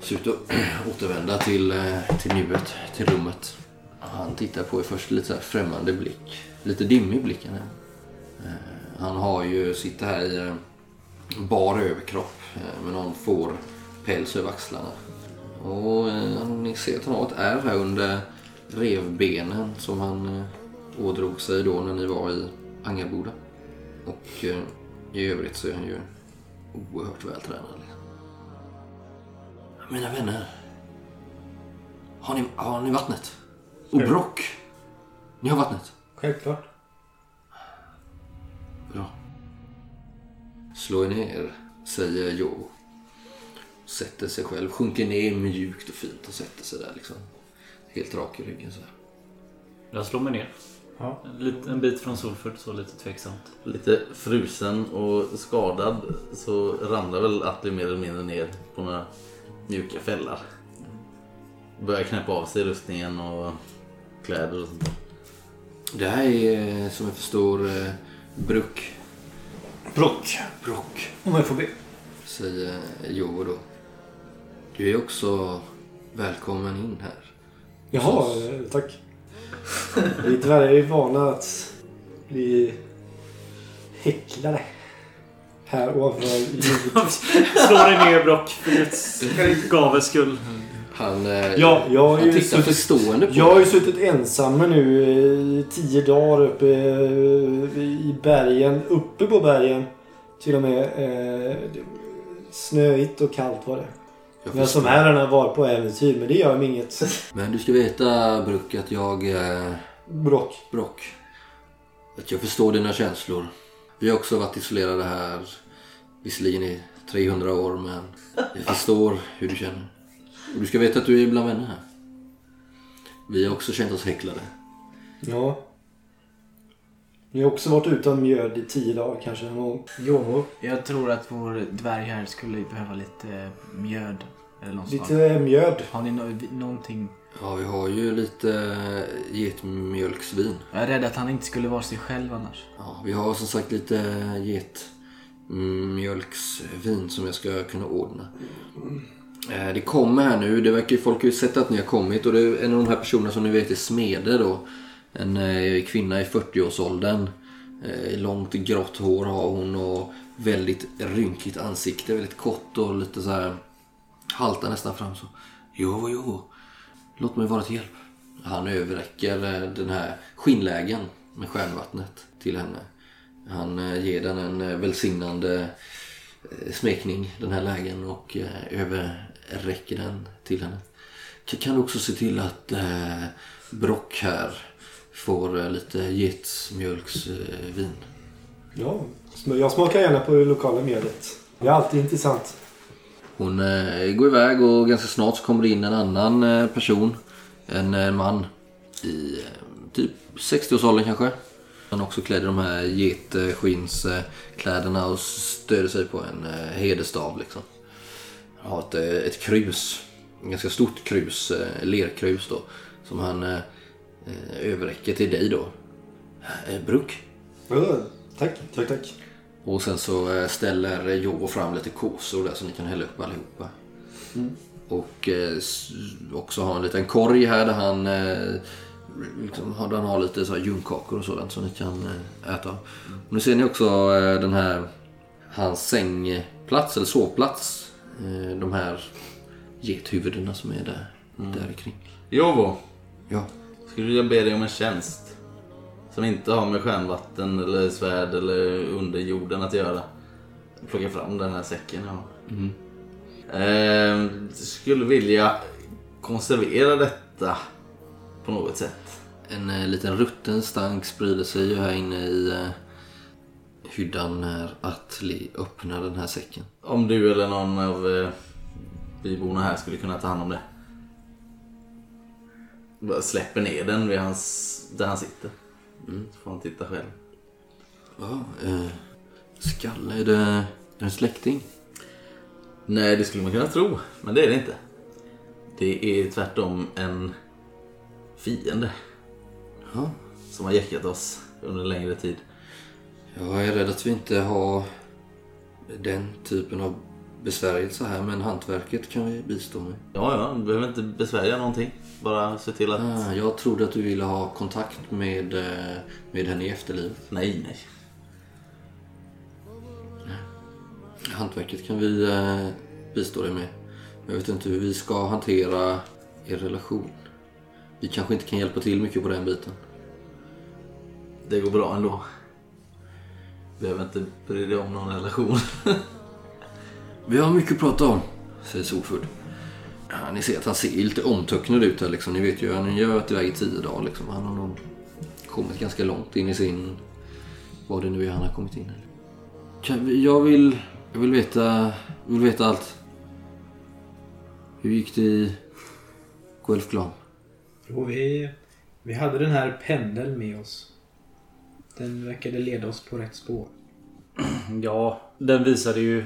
ser ut att återvända till, eh, till nuet, till rummet. Han tittar på er först lite så här främmande blick. Lite dimmig blicken här. Eh, han har ju, sitter här i bar överkropp med någon får päls över axlarna. Och ni ser att han har ett ärr här under revbenen som han eh, ådrog sig då när ni var i Angarboda. Och eh, i övrigt så är han ju oerhört vältränad. Mina vänner. Har ni, har ni vattnet? Och Brock. Ni har vattnet? Självklart. Bra. Slå er ner, säger Joe. Sätter sig själv, sjunker ner mjukt och fint och sätter sig där liksom. Helt rak i ryggen så här. Jag slår mig ner. Ja. En, lit, en bit från Solfurt, så lite tveksamt. Lite frusen och skadad så ramlar väl Atli mer eller mindre ner på några mjuka fällar. Börjar knäppa av sig rustningen och kläder och sånt där. Det här är eh, som jag förstår eh, Bruck. Brock. Brock, Om jag får be. säger Joe då. Du är också välkommen in här. Jaha, tack. Vi är tyvärr är vana att bli häcklade. Här ovanför ljudet. Slå dig ner Brock, för Guds gaves skull. Han, eh, Ja, jag han ju tittar suttit, förstående på jag har ju suttit ensam nu i tio dagar uppe eh, i bergen. Uppe på bergen. Till och med. Eh, snöigt och kallt var det. Jag Men förstår. som herrarna var på äventyr. Men det gör mig inget. Men du ska veta Bruck att jag... Eh, Brock. Brock. Att jag förstår dina känslor. Vi har också varit isolerade här. Visserligen i 300 år men jag förstår hur du känner. Och du ska veta att du är bland vänner här. Vi har också känt oss häcklade. Ja. Ni har också varit utan mjöd i tio dagar kanske. Jo, jag tror att vår dvärg här skulle behöva lite mjöd. Eller. Lite mjöd. Har ni no någonting? Ja, vi har ju lite getmjölksvin. Jag är rädd att han inte skulle vara sig själv annars. Ja, vi har som sagt lite getmjölksvin som jag ska kunna ordna. Eh, Det kommer här nu. Det verkar, folk har ju sett att ni har kommit och det är en av de här personerna som ni vet är smeder då. En eh, kvinna i 40-årsåldern. Eh, Långt grått hår har hon och väldigt rynkigt ansikte. Väldigt kort och lite så här haltar nästan fram så. Jo, jo. Låt mig vara till hjälp. Han överräcker den här skinnlägen med stjärnvattnet till henne. Han eh, ger den en eh, välsignande eh, smekning, den här lägen, och överräcker den till henne. Kan du också se till att Brock här får lite getmjölksvin? Ja, jag smakar gärna på det lokala mjölet. Det är alltid intressant. Hon eh, går iväg och ganska snart så kommer det in en annan eh, person. En eh, man i eh, typ 60-årsåldern kanske. Han är också klädd i de här getskinnskläderna och stöder sig på en eh, hederstav liksom. Han har ett, eh, ett krus. En ganska stort krus, eh, lerkrus då. Som han eh, eh överräcker till dig då. Eh, Bruck. Ja, tack, tack, tack. Och sen så eh, ställer Jovo fram lite kåsor där så ni kan hälla upp allihopa. Och eh, också har en liten korg här där han, eh, liksom, har- där han har lite så här ljungkakor och sådant som ni kan eh, äta. Och nu ser ni också eh, den här, hans sängplats eller sovplats. Eh, de här gethuvudena som är där, där kring. Jovo, Ja, skulle vilja be dig om en tjänst. Som inte har med stjärnvatten eller svärd eller under jorden att göra. Plocka fram den här säcken jag har. Ehm, skulle vilja konservera detta på något sätt. en eh, liten rutten stank sprider sig ju här inne i eh, hyddan när Atli öppnar den här säcken. Om du eller någon av eh, byborna här skulle kunna ta hand om det. Bara släpper ner den vid hans, där han sitter. Så får han titta själv. Ja, eh, Skalle, är det är det en släkting? Nej, det skulle man kunna tro. Men det är det inte. Det är tvärtom en fiende Ja. som har jäckat oss under en längre tid. Jag är rädd att vi inte har den typen av besvärjelse här, men hantverket kan vi bistå med. Ja, ja, du behöver inte besvärja någonting. Bara se till att... Ah, jag trodde att du ville ha kontakt med, eh, med henne i efterlivet. Nej, nej. Hantverket kan vi eh, bistå dig med. Jag vet inte hur vi ska hantera er relation. Vi kanske inte kan hjälpa till mycket på den biten. Det går bra ändå. Behöver inte bry dig om någon relation. Vi har mycket att prata om, säger Solfudd. Ja, ni ser att han ser lite omtöcknad ut här liksom. Ni vet ju, han har varit iväg i tio dagar liksom. Han har nog kommit ganska långt in i sin... Vad det nu är han har kommit in i. Jag vill... Jag vill veta... Jag vill veta allt. Hur gick det i Guelph? Jo, vi, vi hade den här pendeln med oss. Den verkade leda oss på rätt spår. Ja, den visade ju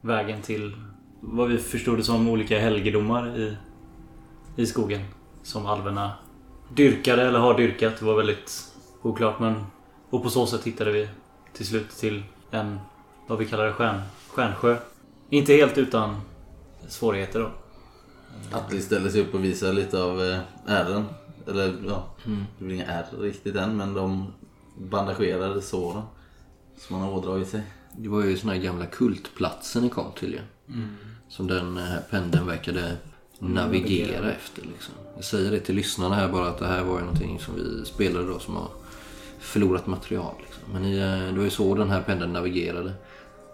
vägen till vad vi förstod det som olika helgedomar i, i skogen. Som alverna dyrkade eller har dyrkat. Det var väldigt oklart men... Och på så sätt hittade vi till slut till en, vad vi kallar det, stjärn, stjärnsjö. Inte helt utan svårigheter då. Atli ställer sig upp och visar lite av eh, ärren. Eller ja, det blir inga ärr riktigt än men de bandagerade såren som han har ådragit sig. Det var ju såna här gamla kultplatser ni kom till ju. Som den här pendeln verkade navigera efter liksom. Jag säger det till lyssnarna här bara att det här var ju någonting som vi spelade då som har förlorat material. Liksom. Men eh, det var ju så den här pendeln navigerade.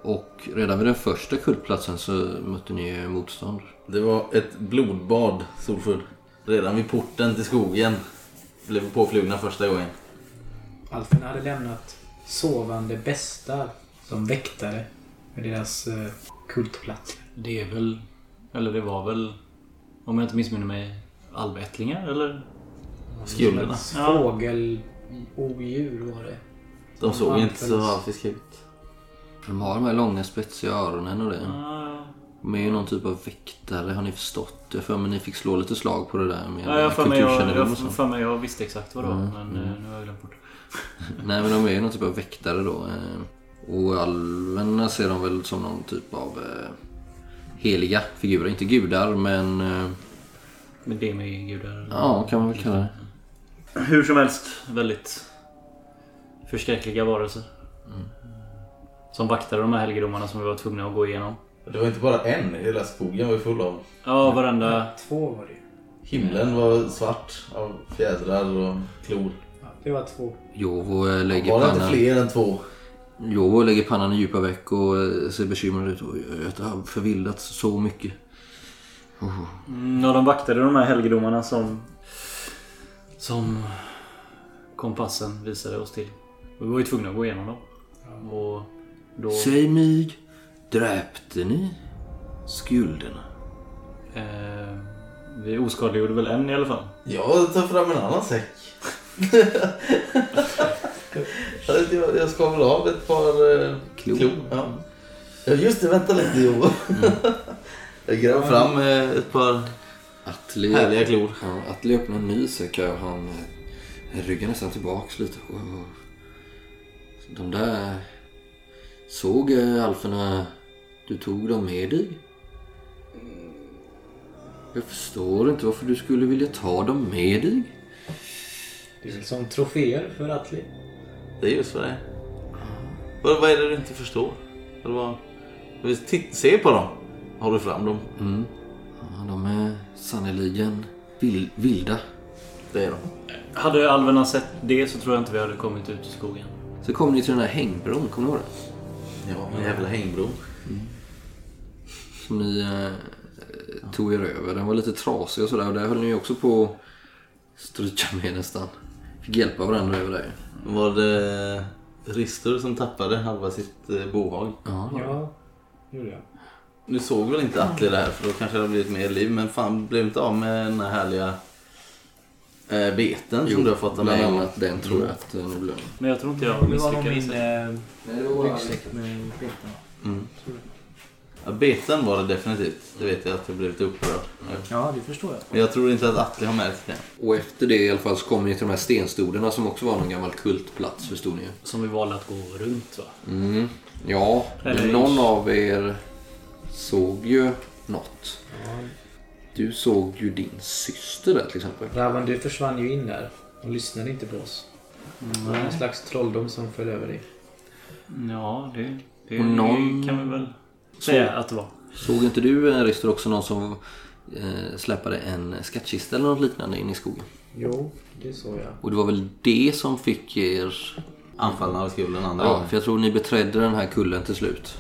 Och redan vid den första kultplatsen så mötte ni motstånd. Det var ett blodbad, Solfull. Redan vid porten till skogen blev vi påflugna första gången. Alferna hade lämnat sovande bästar som väktare med deras eh, kultplats. Det är väl... Eller det var väl... Om jag inte missminner mig alvättlingar eller? Skulderna. Ja. Fågelodjur var det. De såg inte så precis. alfiska ut. De har de här långa spetsiga öronen och det. Ja, De är ju någon typ av väktare, har ni förstått det? För men ni fick slå lite slag på det där med Ja, jag för mig jag, kulturkännedom jag, för mig jag visste exakt vad det var. Mm, Men mm. eh, nu har jag glömt bort. Nej men de är ju någon typ av väktare då. eh, Och alverna ser de väl som någon typ av eh, heliga figurer. Inte gudar men eh, Men det med gudar. ja kan man väl kalla det. Hur som helst, väldigt förskräckliga varelser. Mm. Som vaktade de här helgedomarna som vi var tvungna att gå igenom. Det var inte bara en, hela skogen var ju full av. Ja, varenda... Två var det ju. Himlen var svart av fjädrar och klor. Ja, det var två. Jovo eh, lägger Var det inte fler än två? Jovo lägger pannan i djupa veck och eh, ser bekymrad ut. Och jag har förvildats så mycket. Oh. Mm, ja, de vaktade de här helgedomarna som... Som kompassen visade oss till. Och vi var ju tvungna att gå igenom dem. Och då... Säg mig, dräpte ni skulderna? Eh, vi oskadliggjorde väl en i alla fall. Jag tar fram en annan säck. jag, jag skavar av ett par eh, Klor. klor. Ja. ja, just det. Vänta lite Jo. jag gräver fram eh, ett par Atli, härliga klor. ja, Atli öppnar en ny säck och han eh, ryggar nästan tillbaks lite. Oh. De där... Såg eh, alferna du tog dem med dig? Jag förstår inte varför du skulle vilja ta dem med dig. Det är väl som troféer för Atli. Det är just vad det är. Vad, vad är det du inte förstår? Eller vad? Se på dem. Håller fram dem. Mm. Ja, de är sannerligen vil- vilda. Det är de. Hade alverna sett det så tror jag inte vi hade kommit ut i skogen. Så kom ni till den här hängbron, kommer ni ihåg det? Ja, en jävla hängbro. Som ni eh, tog er över. Den var lite trasig och sådär. Och där höll ni också på att stryka med nästan. Fick hjälpa varandra över där. Var det Rister som tappade halva sitt eh, bohag? Ja. Ja, gjorde jag. Nu såg väl inte Atli det här för då kanske det hade blivit mer liv. Men fan, blev inte av med den här härliga eh, beten som du har fått av Bland mig? annat den tror jag att eh, ni blev. Men jag tror inte jag Det var nog misslyckades. min eh, ryggsäck med beten. Mm. Ja, beten var det definitivt. Det vet jag att jag blev lite upprörd. Ja, det förstår jag. Men jag tror inte att Atli har märkt det. Och efter det i alla fall så kom ni till de här stenstoderna som också var någon gammal kultplats förstod ni. Som vi valde att gå runt va? Mm. Ja, Eller men någon av er såg ju något. Du såg ju din syster där till exempel. Ravan, du försvann ju in där och lyssnade inte på oss. Det var en slags trolldom som föll över dig. Ja, det, det Och någon- kan vi väl säga att det var. Såg inte du eh, Rister också någon som eh, släpade en skattkista eller något liknande in i skogen? Jo, det såg jag. Och det var väl det som fick er... Anfallna av skulden andra Ja, för jag tror ni beträdde den här kullen till slut.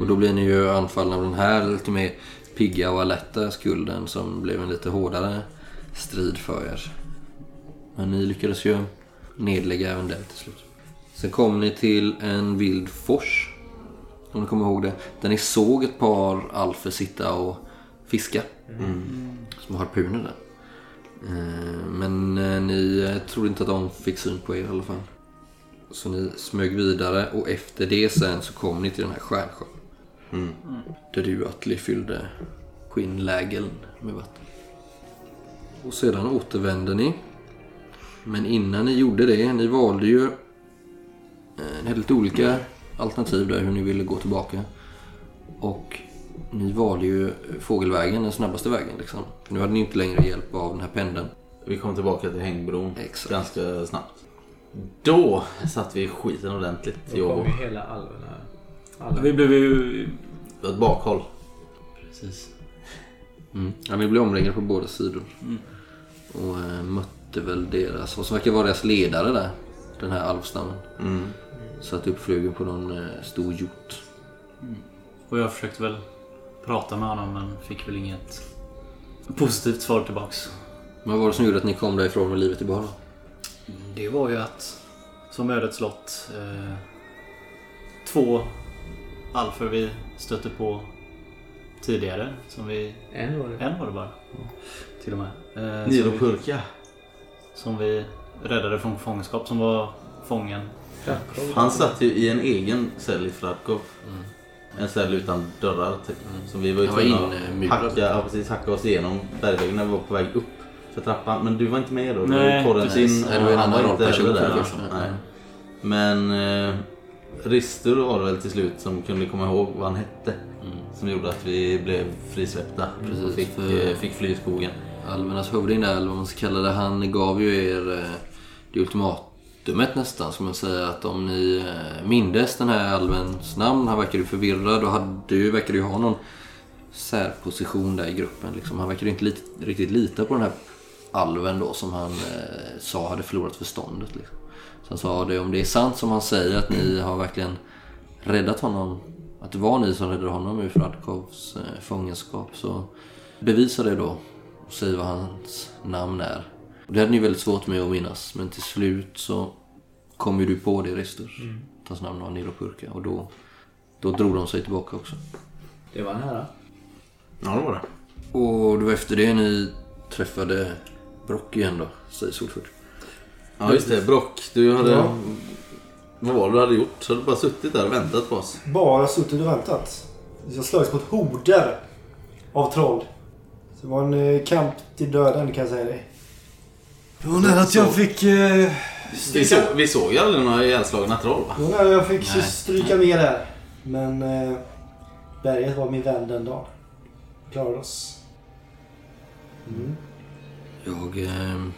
Och då blir ni ju anfallna av den här lite mer pigga och alerta skulden som blev en lite hårdare strid för er. Men ni lyckades ju nedlägga även den till slut. Sen kom ni till en vild fors. Om ni kommer ihåg det. Där ni såg ett par alfer sitta och fiska. Som har harpuner där. Eh, Men eh, ni trodde inte att de fick syn på er i alla fall. Så ni smög vidare och efter det sen så kom ni till den här stjärnsjön. Mm. Där du Atli fyllde skinnlägeln med vatten. Och sedan återvände ni. Men innan ni gjorde det, ni valde ju eh, ni hade lite olika alternativ där hur ni ville gå tillbaka. Och ni valde ju fågelvägen, den snabbaste vägen liksom. För nu hade ni inte längre hjälp av den här pendeln. Vi kom tillbaka till hängbron Exakt. ganska snabbt. Då satt vi i skiten ordentligt. Då kom ju hela alverna. Alla. Vi blev ju... Ett bakhåll. Precis. Mm. Ja, ni blev omringade på båda sidor. Mm. Och eh, mötte väl deras, vad som verkar vara deras ledare där. Den här alvstammen. Mm. Satt uppflugen på någon eh, stor hjort. Och jag försökte väl prata med honom men fick väl inget positivt svar tillbaks. Men vad var det som gjorde att ni kom därifrån med livet i behåll? Det var ju att som ödets lott eh, två alfer vi stötte på tidigare. Som vi, En var det. en var det bara. Till och med. Eh, som, Nilo vi, Purka. som vi räddade från fångenskap. Som var fången. Krakow. Han satt ju i en egen cell i Fradkov. En cell utan dörrar typ. Så vi var ju var tvungna att hacka, ja, precis, hacka oss igenom bergväggen när vi var på väg upp för trappan. Men du var inte med då? Du var Nej, Corentin precis. Nej, du var en annan var rollperson det. Nej. Men eh, Ristur var det väl till slut som kunde komma ihåg vad han hette. Som gjorde att vi blev frisläppta Precis, och fick, för- eh, fick fly i skogen. Alvernas hövding där, eller vad man ska kalla det, han gav ju er eh, det ultimatumet nästan. Ska man säga att om ni eh, mindes den här alvens namn, han verkade ju förvirrad och hade ju, verkade ju ha någon särposition där i gruppen. Liksom. Han verkade ju inte lit, riktigt lita på den här alven då som han eh, sa hade förlorat förståndet. Liksom. Så han sa det, om det är sant som han säger att ni har verkligen räddat honom, att det var ni som räddade honom ur Fradkovs eh, fångenskap så bevisa det då och säg vad hans namn är. Och det hade ni väldigt svårt med att minnas men till slut så kom ju du på det Ristus. Mm. Hans namn var Nilopurka och då, då drog de sig tillbaka också. Det var nära. Ja, det var det. Och det var efter det ni träffade Brock igen då, säger Solfurt. Ja, just det. Brock, du hade... Ja. Vad var det du hade gjort? Så hade du bara suttit där och väntat på oss? Bara suttit och väntat. Jag slagits mot horder av troll. Så det var en eh, kamp till döden kan jag säga dig. Det var nära att jag fick... Eh, Vi, så, vi såg ju aldrig några ihjälslagna troll va? nära jag fick stryka med där. Men eh, berget var min vän den dagen. Klarade oss. Mm. Jag... Eh,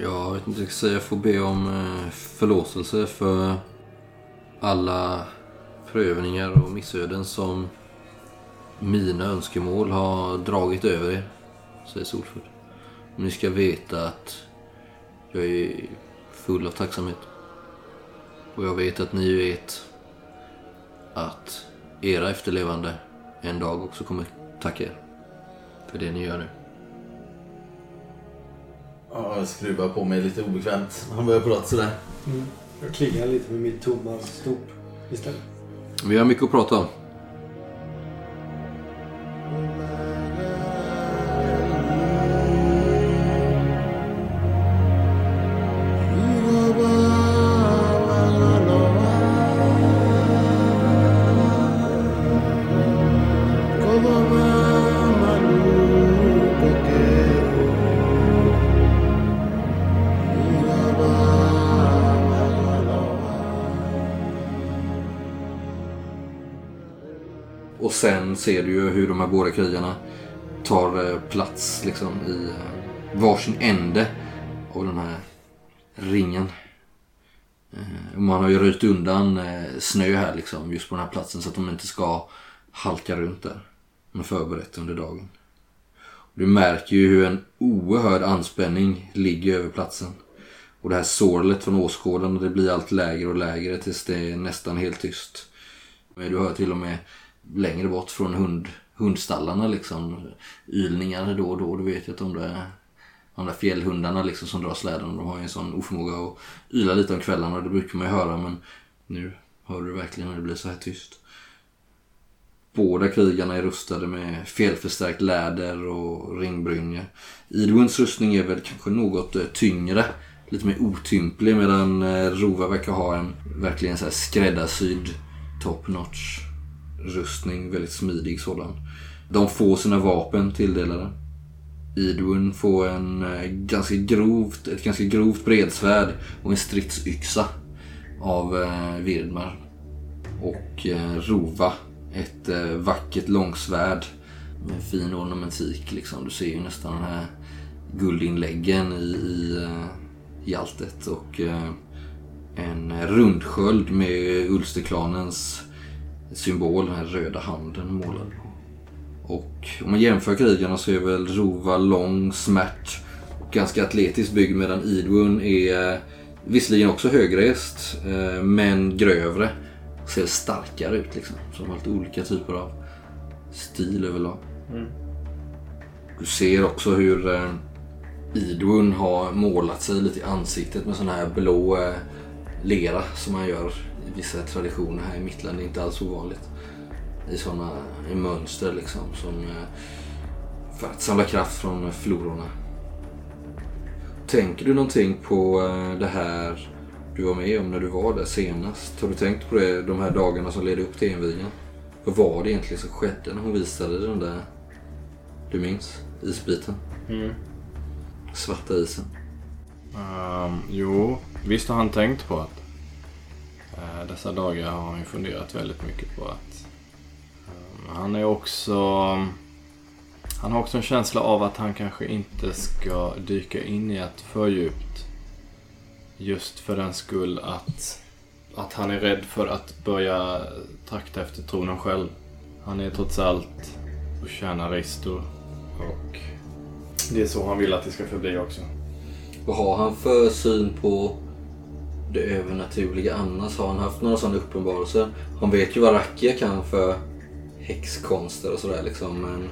jag vet inte vad jag ska säga. Jag får be om eh, förlåtelse för alla prövningar och missöden som mina önskemål har dragit över er, säger Solfurt. Ni ska veta att jag är full av tacksamhet. Och jag vet att ni vet att era efterlevande en dag också kommer tacka er för det ni gör nu. Ja, jag skruvar på mig lite obekvämt. Han börjar prata sådär. Mm. Jag klingar lite med mitt tomma stop istället. Vi har mycket att prata om. Ser du ju hur de här båda krigarna tar eh, plats liksom i eh, varsin ände av den här ringen. Eh, man har ju röjt undan snö här liksom just på den här platsen så att de inte ska halka runt där. De har förberett under dagen. Du märker ju hur en oerhörd anspänning ligger över platsen. Och det här sorlet från åskådarna det blir allt lägre och lägre tills det är nästan helt tyst. Men Du hör till och med längre bort från hund, hundstallarna liksom ylningar då och då. Du vet ju att de där, de där fjällhundarna liksom som drar släden de har ju en sån oförmåga att yla lite om kvällarna. Det brukar man ju höra men nu hör du verkligen när det blir så här tyst. Båda krigarna är rustade med felförstärkt läder och ringbrynja. Idwins rustning är väl kanske något eh, tyngre. Lite mer otymplig medan eh, Rova verkar ha en verkligen så här skräddarsydd top notch rustning. Väldigt smidig sådan. De får sina vapen tilldelade. Idwin får en eh, ganska grovt, ett ganska grovt bredsvärd och en stridsyxa av eh, Virdmar. Och eh, Rova ett vackert långsvärd med fin ornamentik. Liksom. Du ser ju nästan den här guldinläggen i, i, i alltet. Och en rundsköld med Ulsterklanens symbol, den här röda handen målad på. Och om man jämför krigarna så är väl Rova lång, smärt och ganska atletiskt byggd medan Idwin är eh, visserligen också högrest eh, men grövre ser starkare ut liksom. Så de har lite olika typer av stil överlag. Du ser också hur eh, Idwin har målat sig lite i ansiktet med sån här blå lera som man gör vissa traditioner här i Mittland. Är inte alls ovanligt. I såna i mönster liksom. Som, eh, för att samla kraft från flororna. Tänker du någonting på eh, det här du var med om när du var där senast? Har du tänkt på det de här dagarna som ledde upp till invigningen? Vad var det egentligen som skedde när hon visade den där... Du minns? Isbiten? Mm. Svarta isen. Ehm, jo, visst har han tänkt på att Eh, dessa dagar har han ju funderat väldigt mycket på att ehm, han är också han har också en känsla av att han kanske inte ska dyka in i ett för djupt. Just för den skull att, att han är rädd för att börja trakta efter tronen själv. Han är trots allt och tjänar Ristor och det är så han vill att det ska förbli också. Vad har han för syn på det övernaturliga annars? Har han haft några sådana uppenbarelser? Han vet ju vad Rakia kan för häxkonster och sådär liksom. Men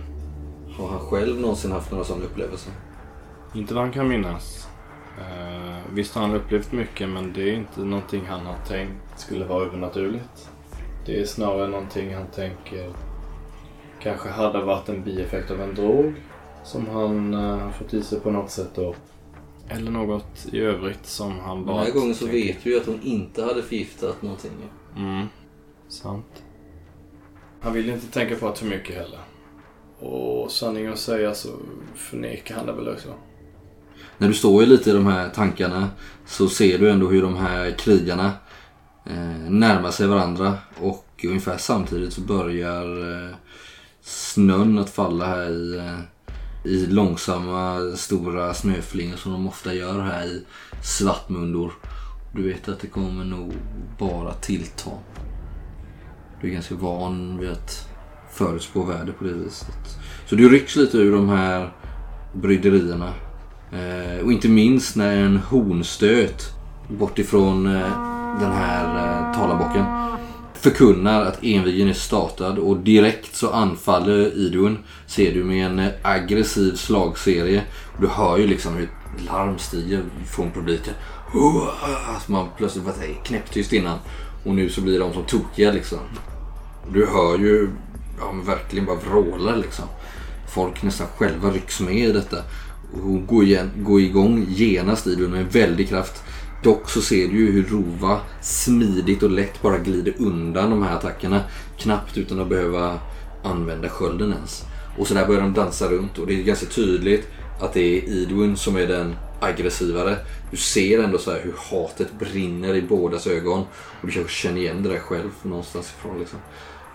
har han själv någonsin haft några sådana upplevelser? Inte vad han kan minnas. Eh, visst har han upplevt mycket men det är inte någonting han har tänkt skulle vara övernaturligt. Det är snarare någonting han tänker kanske hade varit en bieffekt av en drog som han eh, fått i sig på något sätt då. Eller något i övrigt som han Den bara... här gången så tänker- vet vi ju att hon inte hade förgiftat någonting. Mm, sant. Han vill inte tänka på det för mycket heller. Och sanning att säga så förnekar han det väl också. När du står i lite i de här tankarna så ser du ändå hur de här krigarna eh, närmar sig varandra och ungefär samtidigt så börjar eh, snön att falla här i, eh, i långsamma stora snöflingor som de ofta gör här i Svartmundor. Du vet att det kommer nog bara tillta. Du är ganska van vid att förutspå väder på det viset. Så du rycks lite ur de här bryderierna. Eh, och inte minst när en hornstöt bortifrån eh, den här eh, talarbocken förkunnar att envigen är startad och direkt så anfaller Idun. Ser du med en eh, aggressiv slagserie. Och du hör ju liksom hur ett larm stiger från publiken. Alltså man plötsligt var knäpptyst innan. Och nu så blir de som tokiga liksom. Du hör ju ja, men verkligen bara vrålar liksom. Folk nästan själva rycks med i detta. Och går, igen, går igång genast Idun med en väldig kraft. Dock så ser du ju hur Rova smidigt och lätt bara glider undan de här attackerna. Knappt utan att behöva använda skölden ens. Och så där börjar de dansa runt och det är ganska tydligt att det är Idwin som är den aggressivare. Du ser ändå så här hur hatet brinner i bådas ögon. Och du kanske känner igen det där själv någonstans ifrån. Liksom.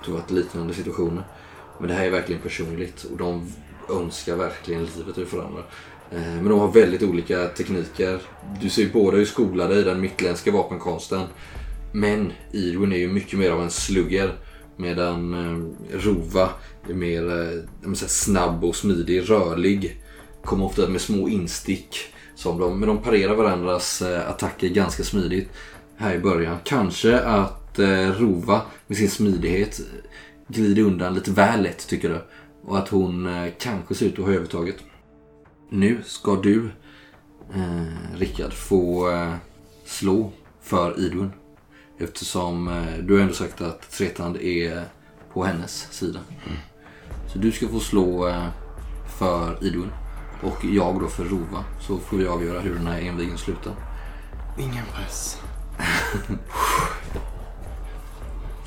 Du har varit liknande situationer. Men det här är verkligen personligt och de önskar verkligen livet ur varandra. Eh, men de har väldigt olika tekniker. Du ser ju båda är skolade i den mittländska vapenkonsten. Men Irwin är ju mycket mer av en slugger. Medan eh, Rova är mer eh, säga, snabb och smidig, rörlig. Kommer ofta med små instick. Som de, men de parerar varandras attacker ganska smidigt här i början. Kanske att Rova med sin smidighet glider undan lite väl lätt tycker du. Och att hon kanske ser ut att ha övertaget. Nu ska du, eh, Rickard, få eh, slå för Idun. Eftersom eh, du har ändå sagt att Tretand är på hennes sida. Så du ska få slå eh, för Idun. Och jag då för Rova. Så får vi avgöra hur den här envigen slutar. Ingen press.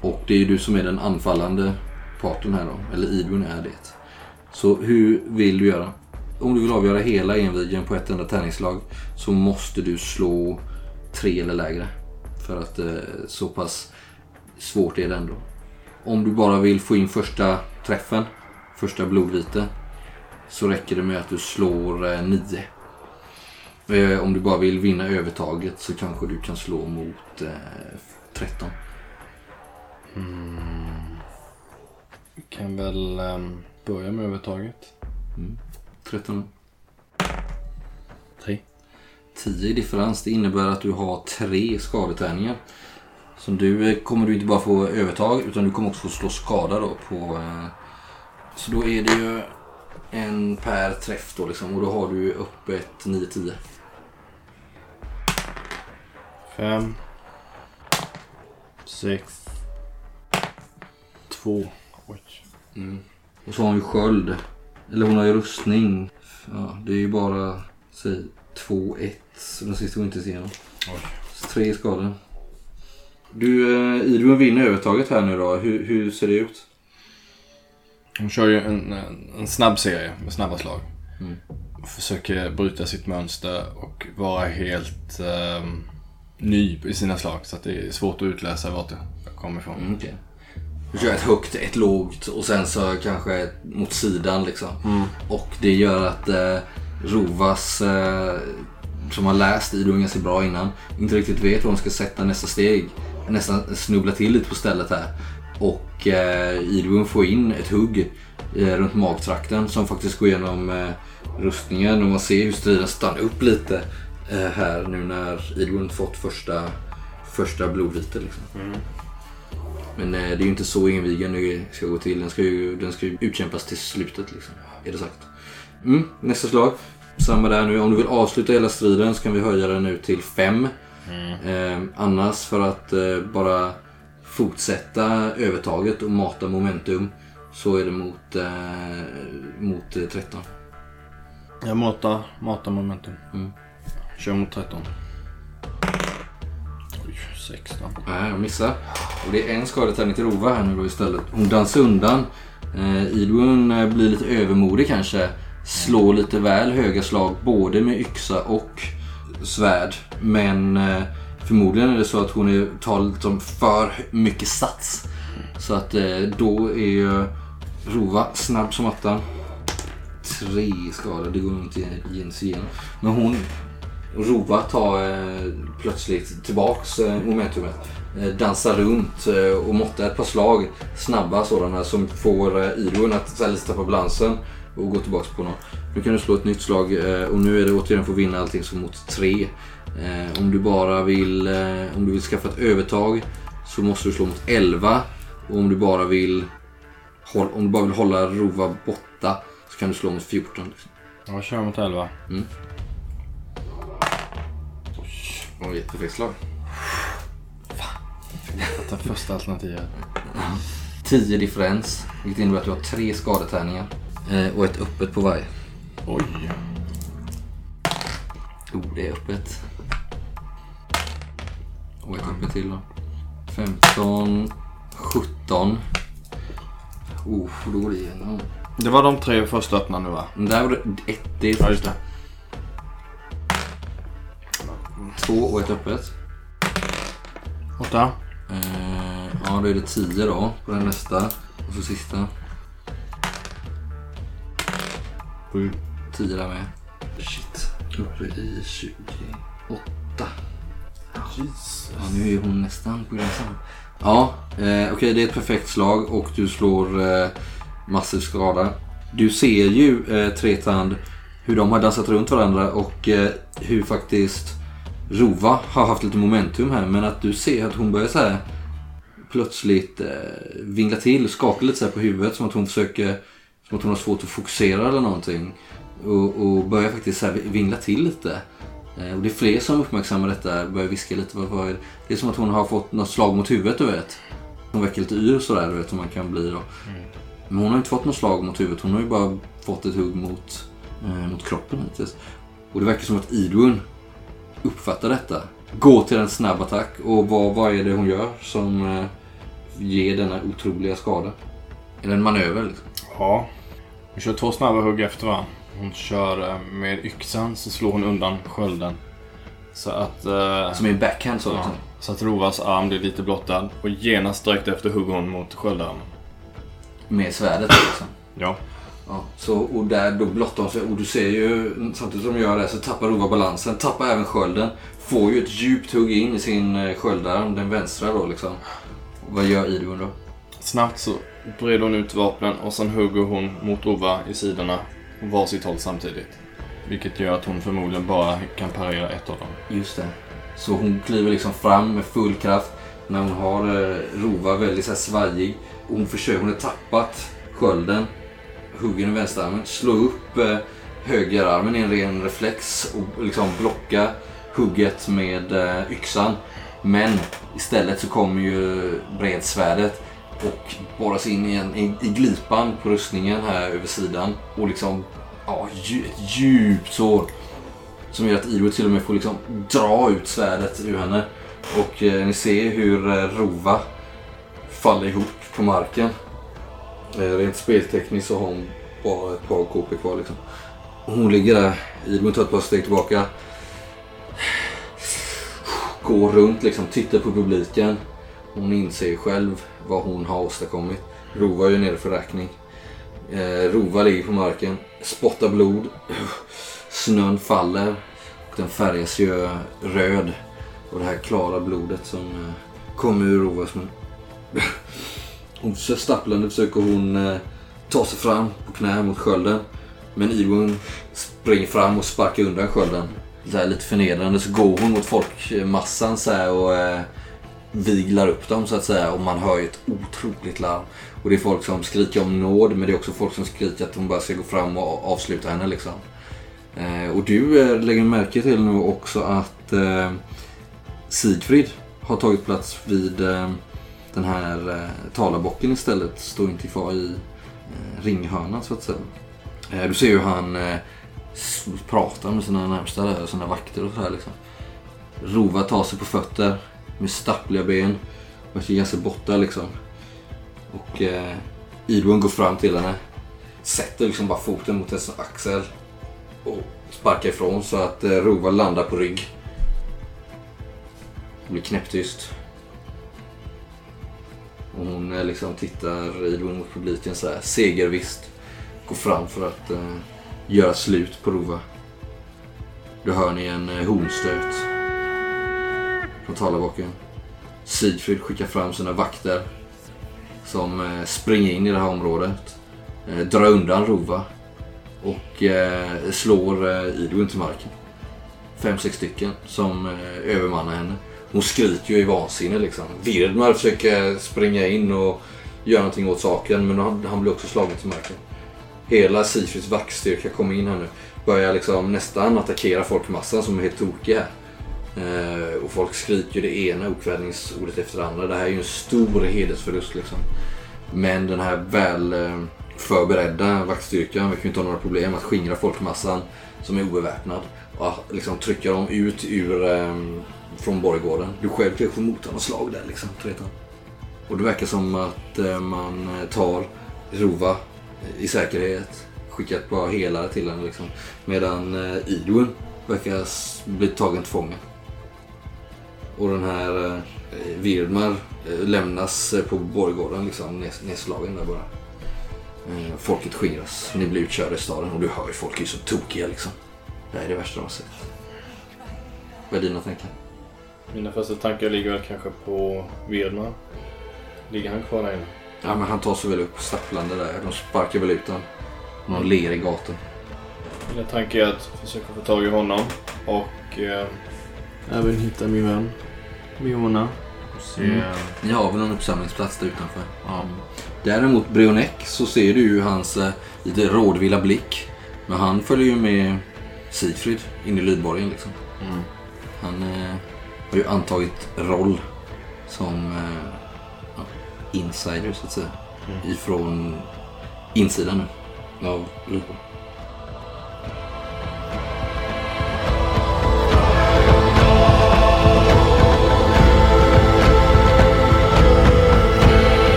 Och det är ju du som är den anfallande parten här då. Eller Idun är det. Så hur vill du göra? Om du vill avgöra hela envigen på ett enda tärningsslag så måste du slå tre eller lägre. För att eh, så pass svårt är det ändå. Om du bara vill få in första träffen, första blodvite, så räcker det med att du slår eh, nio. Eh, om du bara vill vinna övertaget så kanske du kan slå mot eh, 13. Vi kan väl ehm, börja med övertaget. 13. Tre. 10 i differens. Det innebär att du har tre skadetärningar. Som du eh, kommer du inte bara få övertag utan du kommer också få slå skada då på... Eh, så då är det ju en per träff då liksom och då har du upp ett 9-10. Fem. Sex. Två. Oj. Mm. Och så har hon ju sköld. Eller hon har ju rustning. Ja, det är ju bara säg 2-1. Så den sista går inte igenom. Tre skador. Du, eh, Idun vinner övertaget här nu då. Hur, hur ser det ut? Hon kör ju en, en, en snabb serie med snabba slag. Mm. Försöker bryta sitt mönster och vara helt ehm, ny i sina slag. Så att det är svårt att utläsa vart det kommer ifrån. Mm, okej. Du kör ett högt, ett lågt och sen så kanske mot sidan liksom. Och det gör att eh, Rovas, eh, som har läst Idun ganska bra innan, inte riktigt vet var hon ska sätta nästa steg. Nästan snubbla till lite på stället här. Och eh, Idun får in ett hugg eh, runt magtrakten som faktiskt går igenom eh, rustningen och man ser hur striden stannar upp lite eh, här nu när Idun fått första, första blodvite. Liksom. Men eh, det är ju inte så invigen det ska gå till. Den ska ju, den ska ju utkämpas till slutet liksom. Är det sagt. Mm, nästa slag. Samma där nu. Om du vill avsluta hela striden så kan vi höja den nu till fem. Eh, annars för att eh, bara fortsätta övertaget och mata momentum så är det mot, eh, mot eh, 13. Jag matar, matar momentum. Mm. Kör mot 13. Oj, 16. Nej, jag missar. Och det är en skadetärning till Rova här nu då istället. Hon dansar undan. Eh, Idun eh, blir lite övermodig kanske. Slår lite väl höga slag både med yxa och svärd. Men eh, förmodligen är det så att hon är, tar liksom för mycket sats. Så att eh, då är ju Rova snabb som attan. Tre skador, det går inte sig igenom. Men hon Rova tar eh, plötsligt tillbaks eh, momentumet. Eh, dansar runt eh, och måttar ett par slag. Snabba sådana som får eh, Idun att här tappa balansen och gå tillbaks på någon. Nu kan du slå ett nytt slag eh, och nu är det återigen för att vinna allting som mot tre. Eh, om du bara vill, om du vill skaffa ett övertag så måste du slå mot 11. Och om du bara vill, om du bara vill hålla Rova borta så kan du slå mot 14. Liksom. Jag kör mot 11. Det var ett jättefel slag. Jag tar första alternativet. 10 differens, vilket innebär att du har tre skadetärningar. Eh, och ett öppet på varje. Oj. Oh, det är öppet. Och ett öppet till då. 15, 17. Oh, då går det igenom. Det var de tre första öppna nu va? Där var det ett, det är Ja, Två och ett öppet. Åtta. Eh, ja, då är det 10 då på den nästa. Och så sista. Sju. 10 där med. Shit. Uppe i 28. Ja, nu är hon nästan på gränsen. Ja, eh, okej det är ett perfekt slag och du slår eh, massiv skada. Du ser ju eh, Tretand hur de har dansat runt varandra och eh, hur faktiskt Rova har haft lite momentum här men att du ser att hon börjar så här plötsligt eh, vingla till, skaka lite så på huvudet som att hon försöker som att hon har svårt att fokusera eller någonting. Och, och börjar faktiskt så vingla till lite. Eh, och det är fler som uppmärksammar detta, börjar viska lite. Vad, det? det är som att hon har fått något slag mot huvudet du vet. Hon väcker lite yr sådär du vet som man kan bli då. Men hon har inte fått något slag mot huvudet. Hon har ju bara fått ett hugg mot, eh, mot kroppen hittills. Och det verkar som att Idun uppfattar detta. Går till en snabb attack. Och vad, vad är det hon gör som eh, ger denna otroliga skada? Är det en manöver liksom? Ja. Hon kör två snabba hugg efter varandra. Hon kör eh, med yxan så slår hon undan skölden. Så att... eh, Som i en backhand så ja, liksom. så att Rovas arm blir lite blottad. Och genast direkt efter hugger hon mot sköldarmen. Med svärdet liksom. Ja. Ja, så, och där då blottar hon sig och du ser ju samtidigt som de gör det så tappar Rova balansen, tappar även skölden. Får ju ett djupt hugg in i sin eh, sköldarm, den vänstra då liksom. Och vad gör Idun då? Snabbt så breder hon ut vapnen och sen hugger hon mot Rova i sidorna. Varsitt håll samtidigt. Vilket gör att hon förmodligen bara kan parera ett av dem. Just det. Så hon kliver liksom fram med full kraft när hon har eh, Rova väldigt så här svajig. Och hon försöker, hon har tappat skölden, hugger i vänsterarmen, slår upp eh, högerarmen i en ren reflex och liksom blocka hugget med eh, yxan. Men istället så kommer ju bredsvärdet och borras in igen i, i glipan på rustningen här över sidan. Och liksom, ja, ett djupt sår. Som gör att Ido till och med får liksom dra ut svärdet ur henne. Och eh, ni ser hur eh, Rova faller ihop på marken. Eh, rent speltekniskt så har hon bara ett par KP kvar liksom. Hon ligger där. Idmund tar ett par steg tillbaka. Går runt liksom, tittar på publiken. Hon inser själv vad hon har åstadkommit. Rova är ju nere för räkning. Eh, Rova ligger på marken, spottar blod. Snön faller och den färgas ju röd. Och det här klara blodet som eh, kommer ur Rovas mun. Hon stapplande försöker hon eh, ta sig fram på knä mot skölden. Men Ewan springer fram och sparkar undan skölden. Så här, lite förnedrande så går hon mot folkmassan så här, och eh, viglar upp dem så att säga. Och man hör ju ett otroligt larm. Och det är folk som skriker om nåd men det är också folk som skriker att hon bara ska gå fram och avsluta henne liksom. Eh, och du eh, lägger märke till nu också att eh, Sigfrid har tagit plats vid eh, den här eh, talarbocken istället. Står inte kvar i eh, ringhörnan så att säga. Eh, du ser ju hur han eh, pratar med sina närmsta där, sina vakter och sådär liksom. Rova tar sig på fötter med stappliga ben. Verkar ganska borta liksom. Och eh, Idun går fram till henne. Sätter liksom bara foten mot hennes axel. Och sparkar ifrån så att eh, Rova landar på rygg. Det blir knäpptyst. Och hon liksom tittar Idun mot publiken så här segervisst. Går fram för att eh, göra slut på Rova. Då hör ni en eh, hornstöt. Från talarbaken. Sigfrid skickar fram sina vakter. Som eh, springer in i det här området. Eh, drar undan Rova. Och eh, slår eh, Idun till marken. Fem, sex stycken som eh, övermannar henne. Hon skriker ju i vansinne liksom. Virdmar försöker springa in och göra någonting åt saken men han, han blir också slagen till marken. Hela Sifrids vaktstyrka kommer in här nu. Börjar liksom nästan attackera folkmassan som är helt tokig här. Eh, och folk skriker det ena okvädningsordet efter det andra. Det här är ju en stor hedersförlust liksom. Men den här väl eh, förberedda vaktstyrkan verkar ju inte ha några problem att skingra folkmassan som är obeväpnad. Och ah, liksom trycka dem ut ur, eh, från borggården. Du själv kanske mottar få något slag där liksom. Och det verkar som att eh, man eh, tar Rova eh, i säkerhet. Skickar ett par helare till henne liksom. Medan Idun verkar bli tagen till fånga. Och den här Virmar Virdmar lämnas på borggården liksom nedslagen där bara. Folket skingras. Ni blir utkörda i staden och du hör ju folk är ju så tokiga liksom. Det här är det värsta de har sett. Vad är dina tankar? Mina första tankar ligger väl kanske på Virdman. Ligger han kvar där inne? Ja men han tar sig väl upp stapplande där. De sparkar väl ut honom. Någon ler i gatan. Mina tankar är att försöka få tag i honom och eh, även hitta min vän Miona. Se, Mm. Ni har väl någon uppsamlingsplats där utanför? ja. Däremot Brionek så ser du ju hans eh, lite rådvilla blick. Men han följer ju med Sigfrid in i lydborgen liksom. Mm. Han eh, har ju antagit roll som eh, ja, insider så att säga. Ifrån insidan nu av lydborgen.